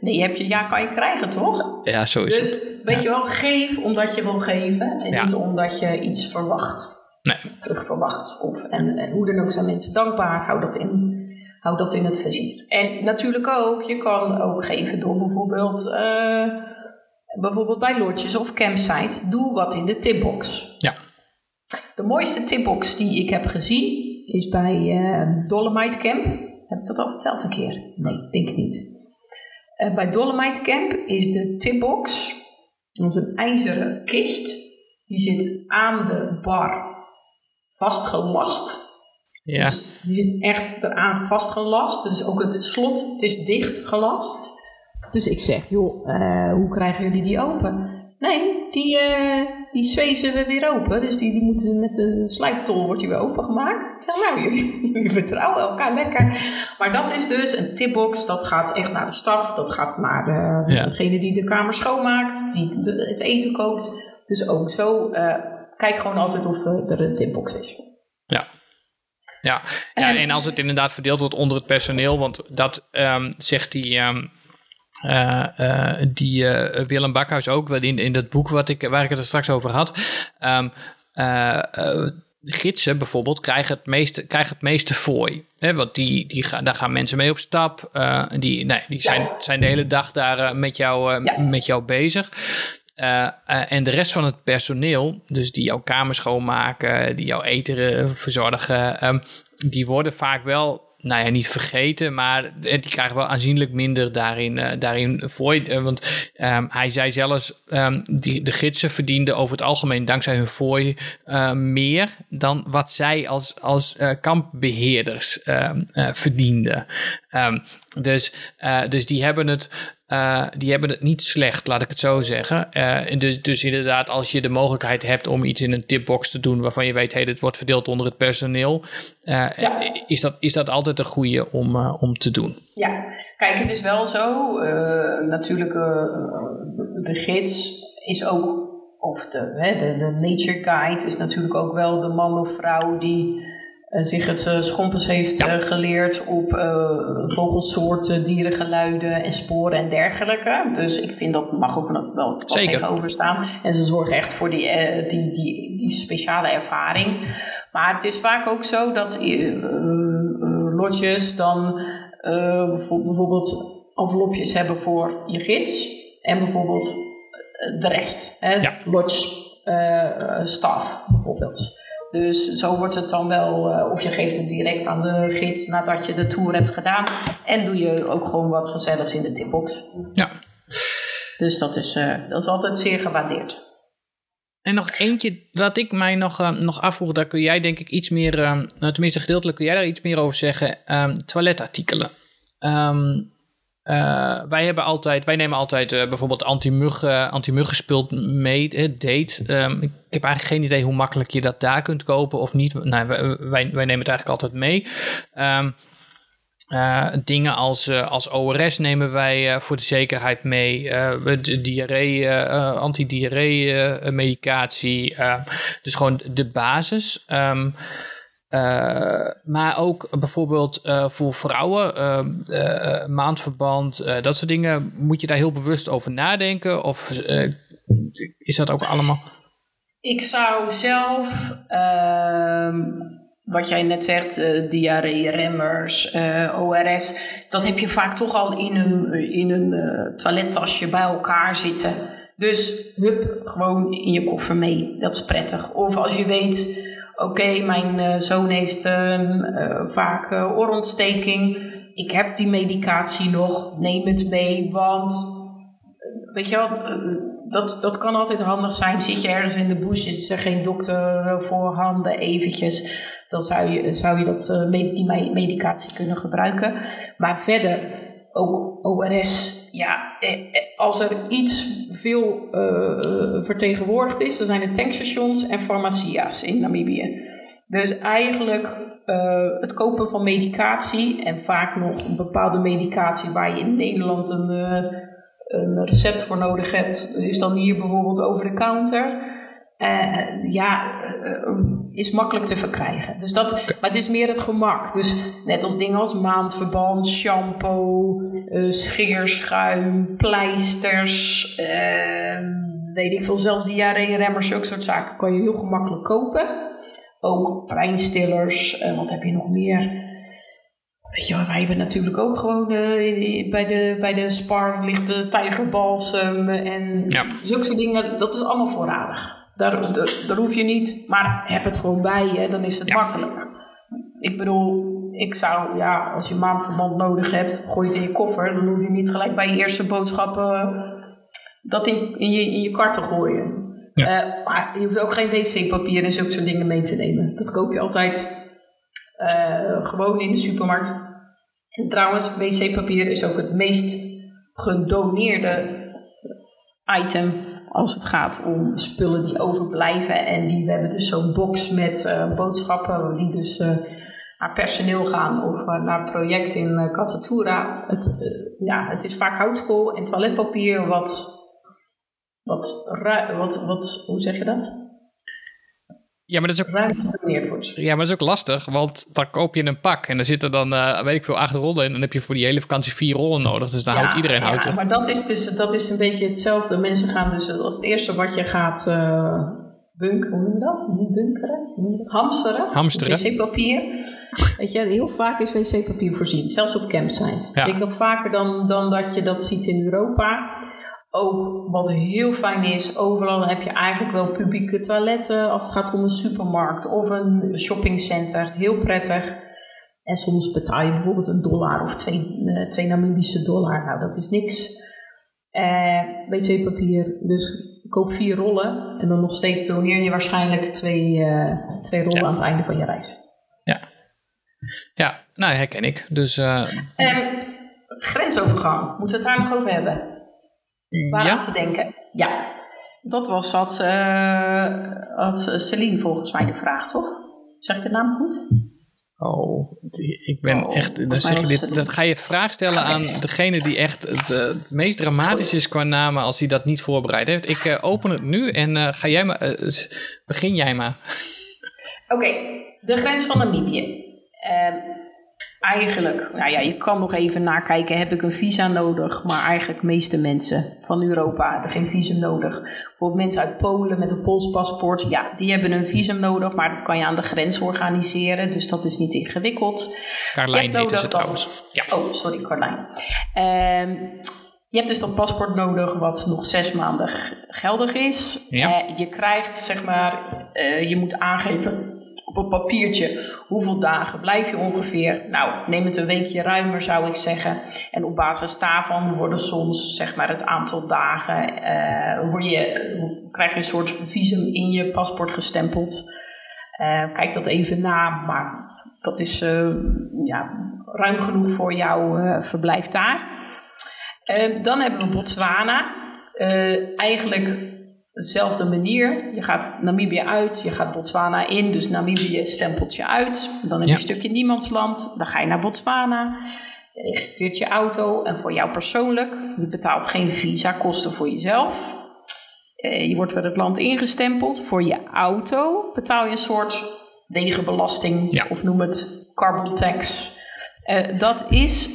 nee, heb je, ja, kan je krijgen, toch? Ja, zo is dus, het. Dus weet je wel, geef omdat je wil geven en niet omdat je iets verwacht. Nee. Of terug verwacht. Of, en, en hoe dan ook zijn mensen dankbaar, hou dat in. Hou dat in het vizier. En natuurlijk ook, je kan ook geven door bijvoorbeeld... Uh, bijvoorbeeld bij lodges of campsites, doe wat in de tipbox. Ja. De mooiste tipbox die ik heb gezien is bij uh, Dolomite Camp. Heb ik dat al verteld een keer? Nee, denk ik niet. Uh, bij Dolomite Camp is de tipbox, dat is een ijzeren kist, die zit aan de bar vastgelast. Ja. Dus die zit echt eraan vastgelast. Dus ook het slot, het is dicht gelast. Dus ik zeg, joh, uh, hoe krijgen jullie die open? Nee, die, uh, die zwezen we weer open. Dus die, die moeten met de slijptol wordt die weer opengemaakt. Ik zeg, nou, jullie, <laughs> jullie vertrouwen elkaar lekker. Maar dat is dus een tipbox. Dat gaat echt naar de staf. Dat gaat naar de, Ja. degene die de kamer schoonmaakt. Die de- het eten kookt. Dus ook zo. eh, kijk gewoon altijd of eh, er een tipbox is. Ja. Ja. ja, En- en als het inderdaad verdeeld wordt onder het personeel, want dat ehm, zegt die, ehm, eh, eh, die eh, Willem Bakhuis ook wel in, in dat boek wat ik, waar ik het er straks over had. Ehm, eh, eh, gidsen bijvoorbeeld krijgen het meeste, krijgen het meeste fooi. Hè, want die, die gaan, daar gaan mensen mee op stap. die nee, die zijn, zijn de hele dag daar met, jou, Ja. met jou bezig. En de rest van het personeel, dus die jouw kamer schoonmaken, die jouw eten verzorgen, ehm, die worden vaak wel, nou ja, niet vergeten, maar eh, die krijgen wel aanzienlijk minder daarin, eh, daarin eh, want ehm, hij zei zelfs, ehm, die, de gidsen verdienden over het algemeen dankzij hun fooi meer dan wat zij als, als eh, kampbeheerders ehm, eh, verdienden. Dus, dus die hebben het. Eh, die hebben het niet slecht, laat ik het zo zeggen. Eh, dus, dus inderdaad, als je de mogelijkheid hebt om iets in een tipbox te doen waarvan je weet, hey, dit wordt verdeeld onder het personeel, eh, Ja. is, dat, is dat altijd een goede om, om te doen. Ja, kijk, het is wel zo. natuurlijk, de gids is ook, of de, hè, de, de nature guide is natuurlijk ook wel de man of vrouw die eh, zich het uh, schompens heeft Ja. eh, geleerd op eh, vogelsoorten, dierengeluiden en sporen en dergelijke. Dus ik vind dat mag ook wat, wel wat tegenover staan. En ze zorgen echt voor die, eh, die, die, die speciale ervaring. Maar het is vaak ook zo dat eh, eh, lodges dan eh, bijvo- bijvoorbeeld envelopjes hebben voor je gids en bijvoorbeeld eh, de rest, hè, Ja. lodge eh, eh, staf bijvoorbeeld. Dus zo wordt het dan wel, eh, of je geeft het direct aan de gids nadat je de tour hebt gedaan. En doe je ook gewoon wat gezelligs in de tipbox. Ja. Dus dat is, eh, dat is altijd zeer gewaardeerd. En nog eentje wat ik mij nog, eh, nog afvroeg, daar kun jij denk ik iets meer, nou, tenminste gedeeltelijk kun jij daar iets meer over zeggen. Ehm, toiletartikelen. Ehm, eh, wij hebben altijd, wij nemen altijd eh, bijvoorbeeld anti-mug, eh, mee, date. Ehm, ik heb eigenlijk geen idee hoe makkelijk je dat daar kunt kopen of niet. Nou, wij, wij, nemen het eigenlijk altijd mee. Ehm, eh, dingen als, als ORS nemen wij voor de zekerheid mee. De diarree, antidiarree medicatie. eh, dus gewoon de basis. Ehm, eh, maar ook bijvoorbeeld eh, voor vrouwen, eh, eh, maandverband, dat soort dingen. Moet je daar heel bewust over nadenken? Of is dat ook allemaal... Ik zou zelf, ehm, wat jij net zegt, diarree-remmers, eh, ORS, dat heb je vaak toch al in een, in een toilettasje bij elkaar zitten. Dus hup, gewoon in je koffer mee. Dat is prettig. Of als je weet, oké, mijn eh, zoon heeft ehm, eh, vaak eh, oorontsteking. Ik heb die medicatie nog, neem het mee, want weet je wel, dat, dat kan altijd handig zijn. Zit je ergens in de bush, is er geen dokter voorhanden eventjes. Dan zou je, zou je dat, die me- medicatie kunnen gebruiken. Maar verder, ook ORS. Ja, eh, eh, als er iets veel eh, vertegenwoordigd is, dan zijn het tankstations en farmacia's in Namibië. Dus eigenlijk het kopen van medicatie en vaak nog een bepaalde medicatie waar je in Nederland een, een recept voor nodig hebt, is dan hier bijvoorbeeld over de counter. Eh, ja, eh, is makkelijk te verkrijgen. Dus dat, maar het is meer het gemak. Dus net als dingen als maandverband, shampoo, eh, scheerschuim, pleisters, eh, weet ik veel, zelfs diarree-remmers, zulke soort zaken kan je heel gemakkelijk kopen. Ook pijnstillers, eh, wat heb je nog meer? Weet je, wij hebben natuurlijk ook gewoon eh, bij, de, bij de spar ligt de tijgerbalsem en Ja. zulke soort dingen. Dat is allemaal voorradig. Daar, daar, daar hoef je niet, maar heb het gewoon bij je, dan is het Ja. makkelijk. Ik bedoel, ik zou, ja, als je maandverband nodig hebt, gooi het in je koffer. Dan hoef je niet gelijk bij je eerste boodschappen dat in, in, je, in je kar te gooien. Ja. Eh, maar je hoeft ook geen wc-papier en zulke soort dingen mee te nemen. Dat koop je altijd gewoon in de supermarkt. En trouwens, wc-papier is ook het meest gedoneerde item als het gaat om spullen die overblijven. En die, we hebben dus zo'n box met uh, boodschappen die dus uh, naar personeel gaan of uh, naar project in uh, Catatura. Het, ja, het is vaak houtskool en toiletpapier wat, wat, wat, wat, hoe zeg je dat? Ja, maar dat is ook, ruim gedoneerd wordt. Ja, maar dat is ook lastig, want dan koop je een pak en er zitten dan, uh, weet ik veel, acht rollen in. En dan heb je voor die hele vakantie vier rollen nodig. Dus dan ja, houdt iedereen hout. Ja, maar dat is, dus, dat is een beetje hetzelfde. Mensen gaan dus, als het eerste wat je gaat uh, bunk, hoe noem je dat? Niet bunkeren? Hamsteren. Hamsteren. Wc-papier. Weet je, heel vaak is wc-papier voorzien, zelfs op campsites. Ja. Ik denk nog vaker dan, dan dat je dat ziet in Europa. Ook wat heel fijn is, overal heb je eigenlijk wel publieke toiletten als het gaat om een supermarkt of een shoppingcenter. Heel prettig. En soms betaal je bijvoorbeeld een dollar of twee, uh, twee Namibische dollar. Nou, dat is niks. Uh, wc-papier, dus koop vier rollen en dan nog steeds doneer je waarschijnlijk twee, uh, twee rollen Ja. aan het einde van je reis. Ja. Ja, nou, herken ik. Dus uh, En grensovergang, moeten we het daar nog over hebben? Waar ja. aan te denken. Ja, dat was wat uh, had Celine volgens mij de vraag, toch? Zeg ik de naam goed? Oh, ik ben Oh, echt. Dan zeg je dit, dat ga je vraag stellen aan degene die echt het, eh, het meest dramatisch is qua namen als hij dat niet voorbereid heeft. Ik eh, open het nu en eh, ga jij maar. eh, begin jij maar. Oké, de grens van Namibië. Eigenlijk, nou ja, je kan nog even nakijken, heb ik een visa nodig? Maar eigenlijk de meeste mensen van Europa hebben geen visum nodig. Bijvoorbeeld mensen uit Polen met een Pools paspoort, ja, die hebben een visum nodig, maar dat kan je aan de grens organiseren, dus dat is niet ingewikkeld. Carlijn nodig dan- trouwens. Ja. Oh, sorry, Carlijn. Ehm, je hebt dus dat paspoort nodig wat nog zes maanden geldig is. Ja. Eh, je krijgt, zeg maar, eh, je moet aangeven op een papiertje hoeveel dagen blijf je ongeveer. Nou, neem het een weekje ruimer zou ik zeggen. En op basis daarvan worden soms, zeg maar, het aantal dagen, eh, word je, krijg je een soort visum in je paspoort gestempeld. Eh, kijk dat even na, maar dat is eh, ja, ruim genoeg voor jouw verblijf daar. Eh, dan hebben we Botswana. Eigenlijk dezelfde manier. Je gaat Namibië uit, je gaat Botswana in. Dus Namibië stempelt je uit. Dan heb je Ja. een stukje niemandsland. Dan ga je naar Botswana. Je registreert je auto. En voor jou persoonlijk, je betaalt geen visa-kosten voor jezelf. Eh, je wordt weer het land ingestempeld. Voor je auto betaal je een soort wegenbelasting. Ja. Of noem het carbon tax. Eh, dat is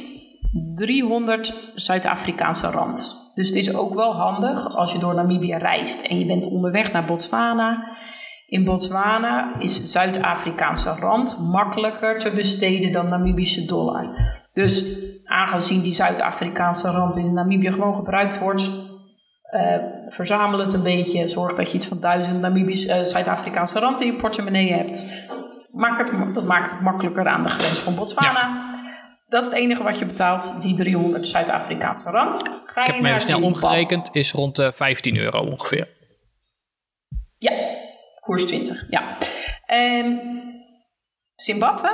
300 Zuid-Afrikaanse rand. Dus het is ook wel handig als je door Namibië reist en je bent onderweg naar Botswana. In Botswana is Zuid-Afrikaanse rand makkelijker te besteden dan Namibische dollar. Dus aangezien die Zuid-Afrikaanse rand in Namibië gewoon gebruikt wordt, eh, verzamel het een beetje. Zorg dat je iets van 1000 Namibisch, eh, Zuid-Afrikaanse rand in je portemonnee hebt. Het, dat maakt het makkelijker aan de grens van Botswana. Dat is het enige wat je betaalt, die 300 Zuid-Afrikaanse rand. Ga Ik heb me even snel omgerekend, is rond de 15 euro ongeveer. Ja, koers 20, ja. Ehm, Zimbabwe,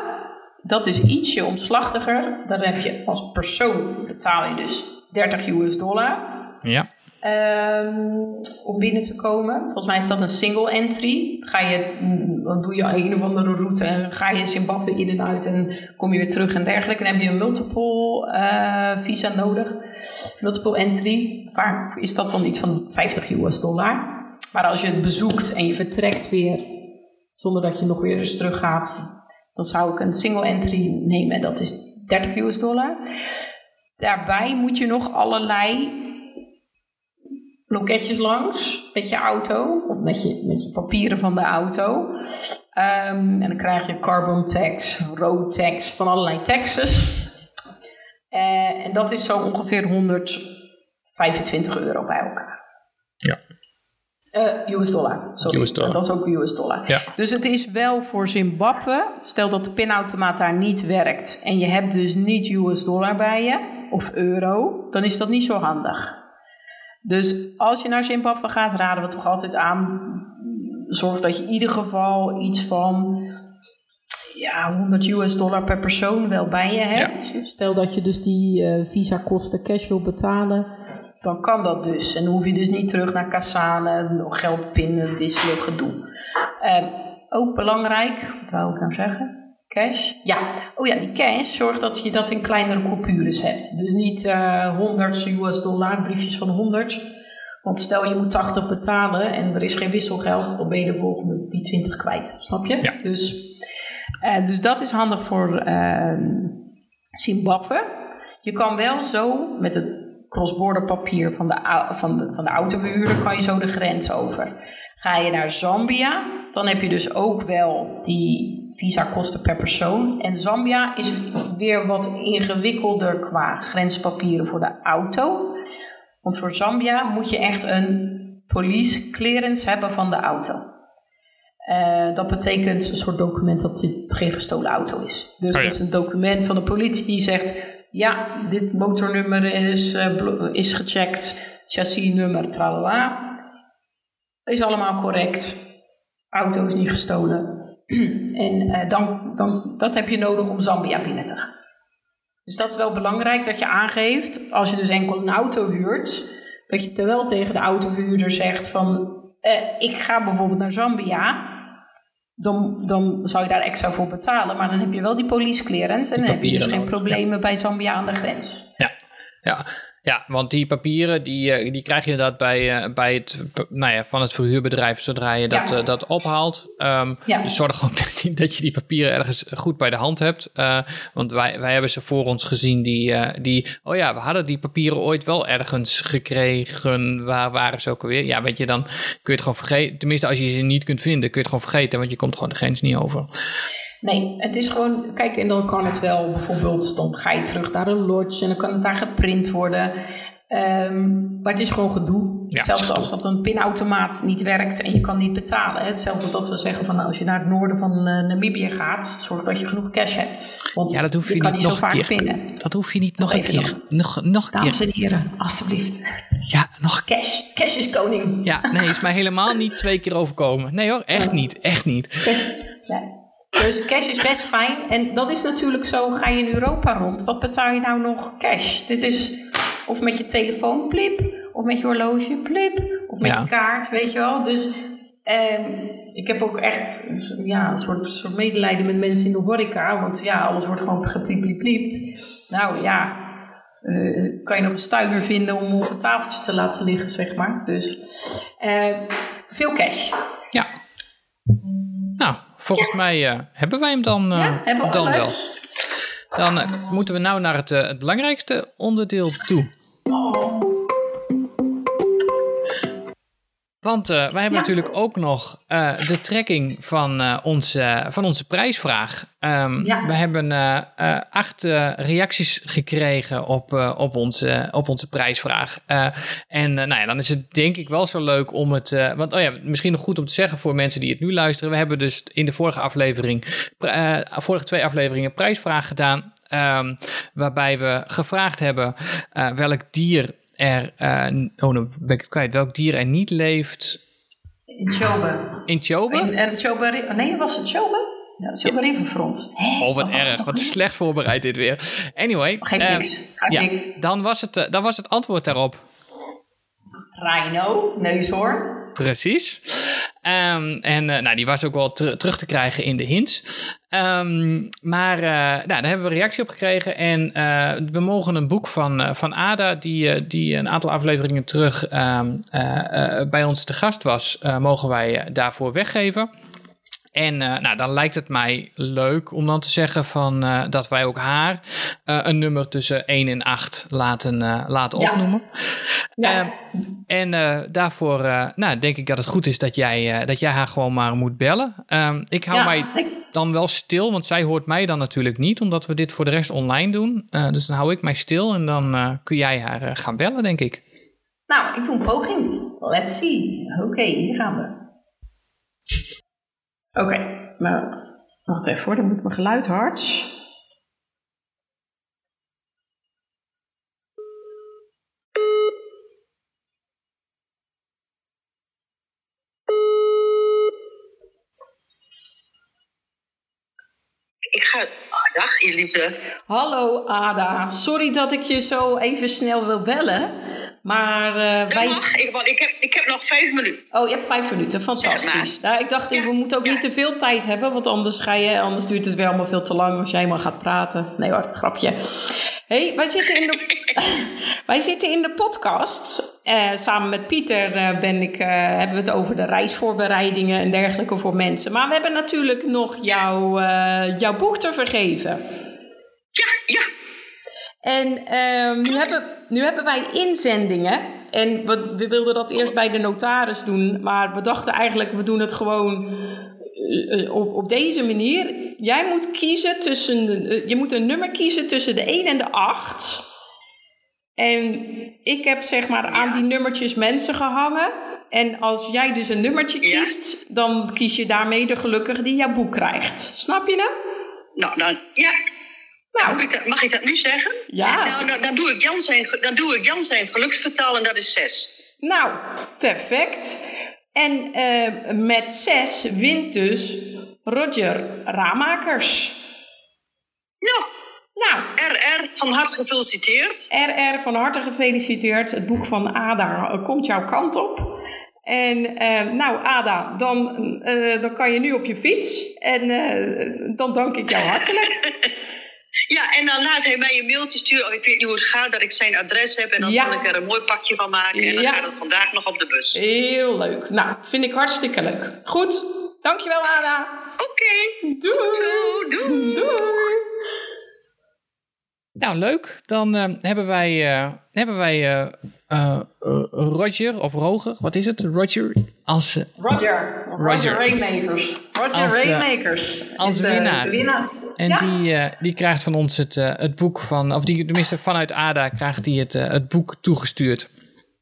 dat is ietsje omslachtiger. Daar heb je als persoon betaal je dus 30 US dollar Ja. Ehm, om binnen te komen. Volgens mij is dat een single entry. Ga je, mm, dan doe je een of andere route en ga je Zimbabwe in en uit en kom je weer terug en dergelijke. Dan heb je een multiple eh, visa nodig. Multiple entry. Vaak is dat dan iets van 50 US dollar. Maar als je het bezoekt en je vertrekt weer zonder dat je nog weer eens terug gaat, dan zou ik een single entry nemen. Dat is 30 US dollar. Daarbij moet je nog allerlei loketjes langs met je auto of met je, met je papieren van de auto. Ehm, en dan krijg je carbon tax, road tax, van allerlei taxes. Eh, en dat is zo ongeveer 125 euro bij elkaar. Ja. Eh, US dollar, sorry. US dollar. Dat is ook US dollar. Ja. Dus het is wel voor Zimbabwe, stel dat de pinautomaat daar niet werkt en je hebt dus niet US dollar bij je, of euro, dan is dat niet zo handig. Dus als je naar Zimbabwe gaat, raden we toch altijd aan, zorg dat je in ieder geval iets van ja, 100 US dollar per persoon wel bij je hebt. Stel dat je dus die uh, visa kosten cash wil betalen, dan kan dat dus. En dan hoef je dus niet terug naar Cassane, nog geld pinnen, wisselen, gedoe. Uh, ook belangrijk, wat wou ik nou zeggen? Cash? Ja. Oh ja, die cash zorgt dat je dat in kleinere coupures hebt. Dus niet uh, 100 US dollar, briefjes van 100 want stel je moet 80 betalen en er is geen wisselgeld, dan ben je de volgende die 20 kwijt. Snap je? Ja. Dus, uh, dus dat is handig voor uh, Zimbabwe. Je kan wel zo met het crossborder papier van de, van, de, van de autoverhuurder kan je zo de grens over. Ga je naar Zambia, dan heb je dus ook wel die visa kosten per persoon. En Zambia is weer wat ingewikkelder qua grenspapieren voor de auto. Want voor Zambia moet je echt een police clearance hebben van de auto. Uh, dat betekent een soort document dat het geen gestolen auto is. Dus oh dat is een document van de politie die zegt: ja, dit motornummer is, uh, is gecheckt, chassisnummer, tralala. Is allemaal correct. Auto is niet gestolen. <clears throat> en uh, dan, dan, dat heb je nodig om Zambia binnen te gaan. Dus dat is wel belangrijk dat je aangeeft, als je dus enkel een auto huurt, dat je terwijl tegen de autoverhuurder zegt van eh, ik ga bijvoorbeeld naar Zambia, dan, dan zou je daar extra voor betalen. Maar dan heb je wel die police clearance en dan heb je dus geen problemen bij Zambia aan de grens. Ja, ja. Ja, want die papieren die, eh, die krijg je inderdaad bij, uh, bij het, nou ja, van het verhuurbedrijf zodra je dat, uh, dat ophaalt. Um, ja. Dus zorg ook <laughs> dat, die, dat je die papieren ergens goed bij de hand hebt. Uh, want wij, wij hebben ze voor ons gezien die, die, oh ja, we hadden die papieren ooit wel ergens gekregen. Waar waren ze ook alweer? Ja, weet je, dan kun je het gewoon vergeten. Tenminste, als je ze niet kunt vinden, kun je het gewoon vergeten, want je komt gewoon de grens niet over. Nee, het is gewoon, kijk, en dan kan het wel bijvoorbeeld, dan ga je terug naar een lodge en dan kan het daar geprint worden. Um, maar het is gewoon gedoe. Ja, Hetzelfde als dat een pinautomaat niet werkt en je kan niet betalen. Hetzelfde dat we zeggen van nou, als je naar het noorden van uh, Namibië gaat, zorg dat je genoeg cash hebt. Want ja, dat hoef je, je niet, niet nog zo vaak keer. pinnen. Dat hoef je niet nog, nog een keer. Nog, nog, een Dames keer. en heren, alstublieft. Ja, nog Cash. Cash is koning. Ja, nee, is mij helemaal niet twee keer overkomen. Nee hoor, echt niet. Echt niet. Cash, ja. Dus cash is best fijn. En dat is natuurlijk zo, ga je in Europa rond, wat betaal je nou nog cash? Dit is of met je telefoon, plip, of met je horloge, plip, of met ja. je kaart, weet je wel. Dus eh, ik heb ook echt ja, een soort, soort medelijden met mensen in de horeca, want ja, alles wordt gewoon gepliept. Nou ja, uh, kan je nog een stuiver vinden om op een tafeltje te laten liggen, zeg maar. Dus uh, veel cash. Ja. Nou, volgens ja. mij uh, hebben wij hem dan, uh, ja, dan wel. Dan uh, moeten we nou naar het, het belangrijkste onderdeel toe. Want wij hebben ja. natuurlijk ook nog de trekking van, onze, van onze prijsvraag. Um, ja. We hebben uh, uh, acht uh, reacties gekregen op, op, onze, op onze prijsvraag. en nou ja, dan is het denk ik wel zo leuk om het. want oh ja, misschien nog goed om te zeggen voor mensen die het nu luisteren. We hebben dus in de vorige aflevering, vorige twee afleveringen, prijsvraag gedaan. Um, waarbij we gevraagd hebben welk dier er. oh, dan ben ik het kwijt. Welk dier er niet leeft. In Chobe. In Chobe? In, Chobe. Nee, was het Chobe? Ja, dat is op Riverfront. Hè? Oh, wat erg. Wat slecht voorbereid dit weer. Anyway. Geef uh, niks. Ja, niks. Dan was, het, uh, dan was het antwoord daarop. Rhino, neushoorn. Precies. Um, en uh, nou, die was ook wel ter terug te krijgen in de hints. Um, maar nou, daar hebben we reactie op gekregen. En we mogen een boek van, van Ada, die, die een aantal afleveringen terug um, bij ons te gast was, mogen wij daarvoor weggeven. En uh, nou, dan lijkt het mij leuk om dan te zeggen van, uh, dat wij ook haar uh, een nummer tussen 1 en 8 laten, laten ja. opnoemen. Ja. en daarvoor nou, denk ik dat het goed is dat jij, dat jij haar gewoon maar moet bellen. Ehm, ik hou ja, mij ik... dan wel stil, want zij hoort mij dan natuurlijk niet, omdat we dit voor de rest online doen. dus dan hou ik mij stil en dan kun jij haar gaan bellen, denk ik. Nou, ik doe een poging. Let's see. Oké, okay, hier gaan we. Oké, okay, maar wacht even hoor, dan moet mijn geluid hard. gaat. Ah, dag Elise. Hallo Ada, sorry dat ik je zo even snel wil bellen. Maar uh, wij... Mag, ik, want ik, heb, ik heb nog vijf minuten. Oh, je hebt vijf minuten, fantastisch. Nou, ik dacht, we moeten ook niet te veel tijd hebben, want anders, ga je, anders duurt het weer allemaal veel te lang als jij maar gaat praten. Nee hoor, grapje. hey, wij zitten in de, <laughs> <laughs> wij zitten in de podcast. Uh, samen met Pieter uh, ben ik, hebben we het over de reisvoorbereidingen en dergelijke voor mensen. Maar we hebben natuurlijk nog jouw, jouw boek te vergeven. Ja, ja, en um, nu, hebben, nu hebben wij inzendingen. En we, we, wilden dat eerst bij de notaris doen. Maar we dachten eigenlijk, we doen het gewoon uh, op, op deze manier. Jij moet kiezen tussen. Uh, je moet een nummer kiezen tussen de 1 en de 8. En ik heb zeg maar aan die nummertjes mensen gehangen. En als jij dus een nummertje kiest, ja. dan kies je daarmee de gelukkige die jouw boek krijgt. Snap je hem? Nou, dan, ja, nou, mag ik, dat, mag ik dat nu zeggen? Ja. Nou, dan, dan, doe ik Jan zijn, dan doe ik Jan zijn geluksvertaal en dat is 6. Nou, perfect. En uh, met 6 wint dus Roger Ramakers. Nou, nou. RR, van harte gefeliciteerd. RR, van harte gefeliciteerd. Het boek van Ada komt jouw kant op. En uh, nou, Ada, dan, dan kan je nu op je fiets. En dan dank ik jou hartelijk. <laughs> Ja, en dan laat hij mij een mailtje sturen. Oh, ik weet niet hoe het gaat, dat ik zijn adres heb. En dan zal ik er een mooi pakje van maken. En dan gaat het vandaag nog op de bus. Heel leuk. Nou, vind ik hartstikke leuk. Goed, dankjewel Ada. Oké. Okay. Doei. Doei. Doei. Nou, leuk. Dan uh, hebben wij, uh, hebben wij uh, Roger of Roger, wat is het? Roger als... Roger. Roger. Roger Rainmakers. Roger als, Rainmakers als is, winnaar. Is de winnaar. En die, uh, die krijgt van ons het, uh, het boek van, of die, tenminste vanuit ADA krijgt hij het, uh, het boek toegestuurd.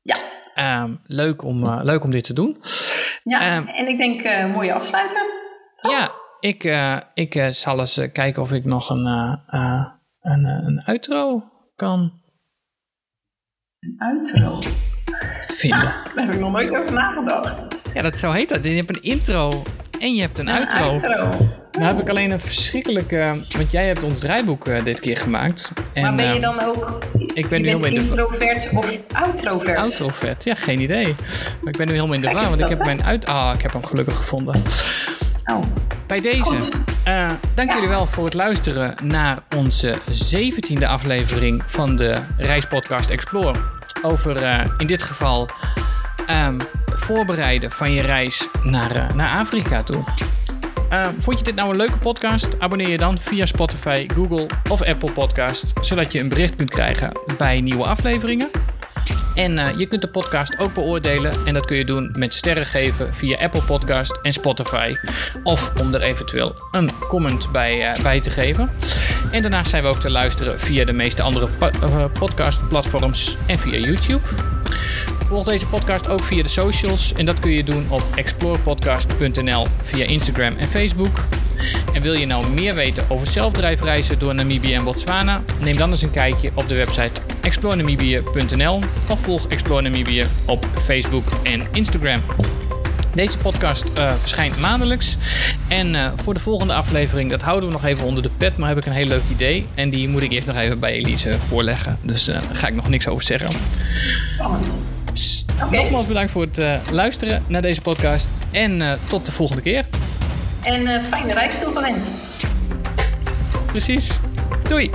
Ja. Um, leuk, om, leuk om dit te doen. Ja, um, en ik denk mooie afsluiter. Toch? Ja, ik, ik zal eens kijken of ik nog een, een, een outro kan. Een outro? Vinden. <laughs> Daar heb ik nog nooit over nagedacht. Ja, dat zo heet dat. Je hebt een intro en je hebt een, een outro. outro. Nou heb ik alleen een verschrikkelijke... Want jij hebt ons draaiboek uh, dit keer gemaakt. En, maar ben je dan ook... Ik ben nu in de... introvert of outrovert? Outrovert, ja, geen idee. Maar ik ben nu helemaal in de war, want ik heb mijn uit... Ah, ik heb hem gelukkig gevonden. Oh. Bij deze, uh, dank ja. jullie wel voor het luisteren naar onze zeventiende aflevering van de reispodcast Explore. Over uh, in dit geval um, voorbereiden van je reis naar, uh, naar Afrika toe. Uh, vond je dit nou een leuke podcast? Abonneer je dan via Spotify, Google of Apple Podcast, zodat je een bericht kunt krijgen bij nieuwe afleveringen. En uh, je kunt de podcast ook beoordelen en dat kun je doen met sterren geven via Apple Podcast en Spotify. Of om er eventueel een comment bij, uh, bij te geven. En daarnaast zijn we ook te luisteren via de meeste andere podcastplatforms en via YouTube. Volg deze podcast ook via de socials en dat kun je doen op explorepodcast.nl via Instagram en Facebook. En wil je nou meer weten over zelfdrijfreizen door Namibië en Botswana? Neem dan eens een kijkje op de website explorenamibia.nl of volg Explore Namibië op Facebook en Instagram. Deze podcast uh, verschijnt maandelijks. En uh, voor de volgende aflevering, dat houden we nog even onder de pet, maar heb ik een heel leuk idee. En die moet ik eerst nog even bij Elise voorleggen. Dus uh, daar ga ik nog niks over zeggen. Spannend. Okay. Nogmaals bedankt voor het luisteren naar deze podcast. En tot de volgende keer. En fijne reis toegewenst. Precies. Doei.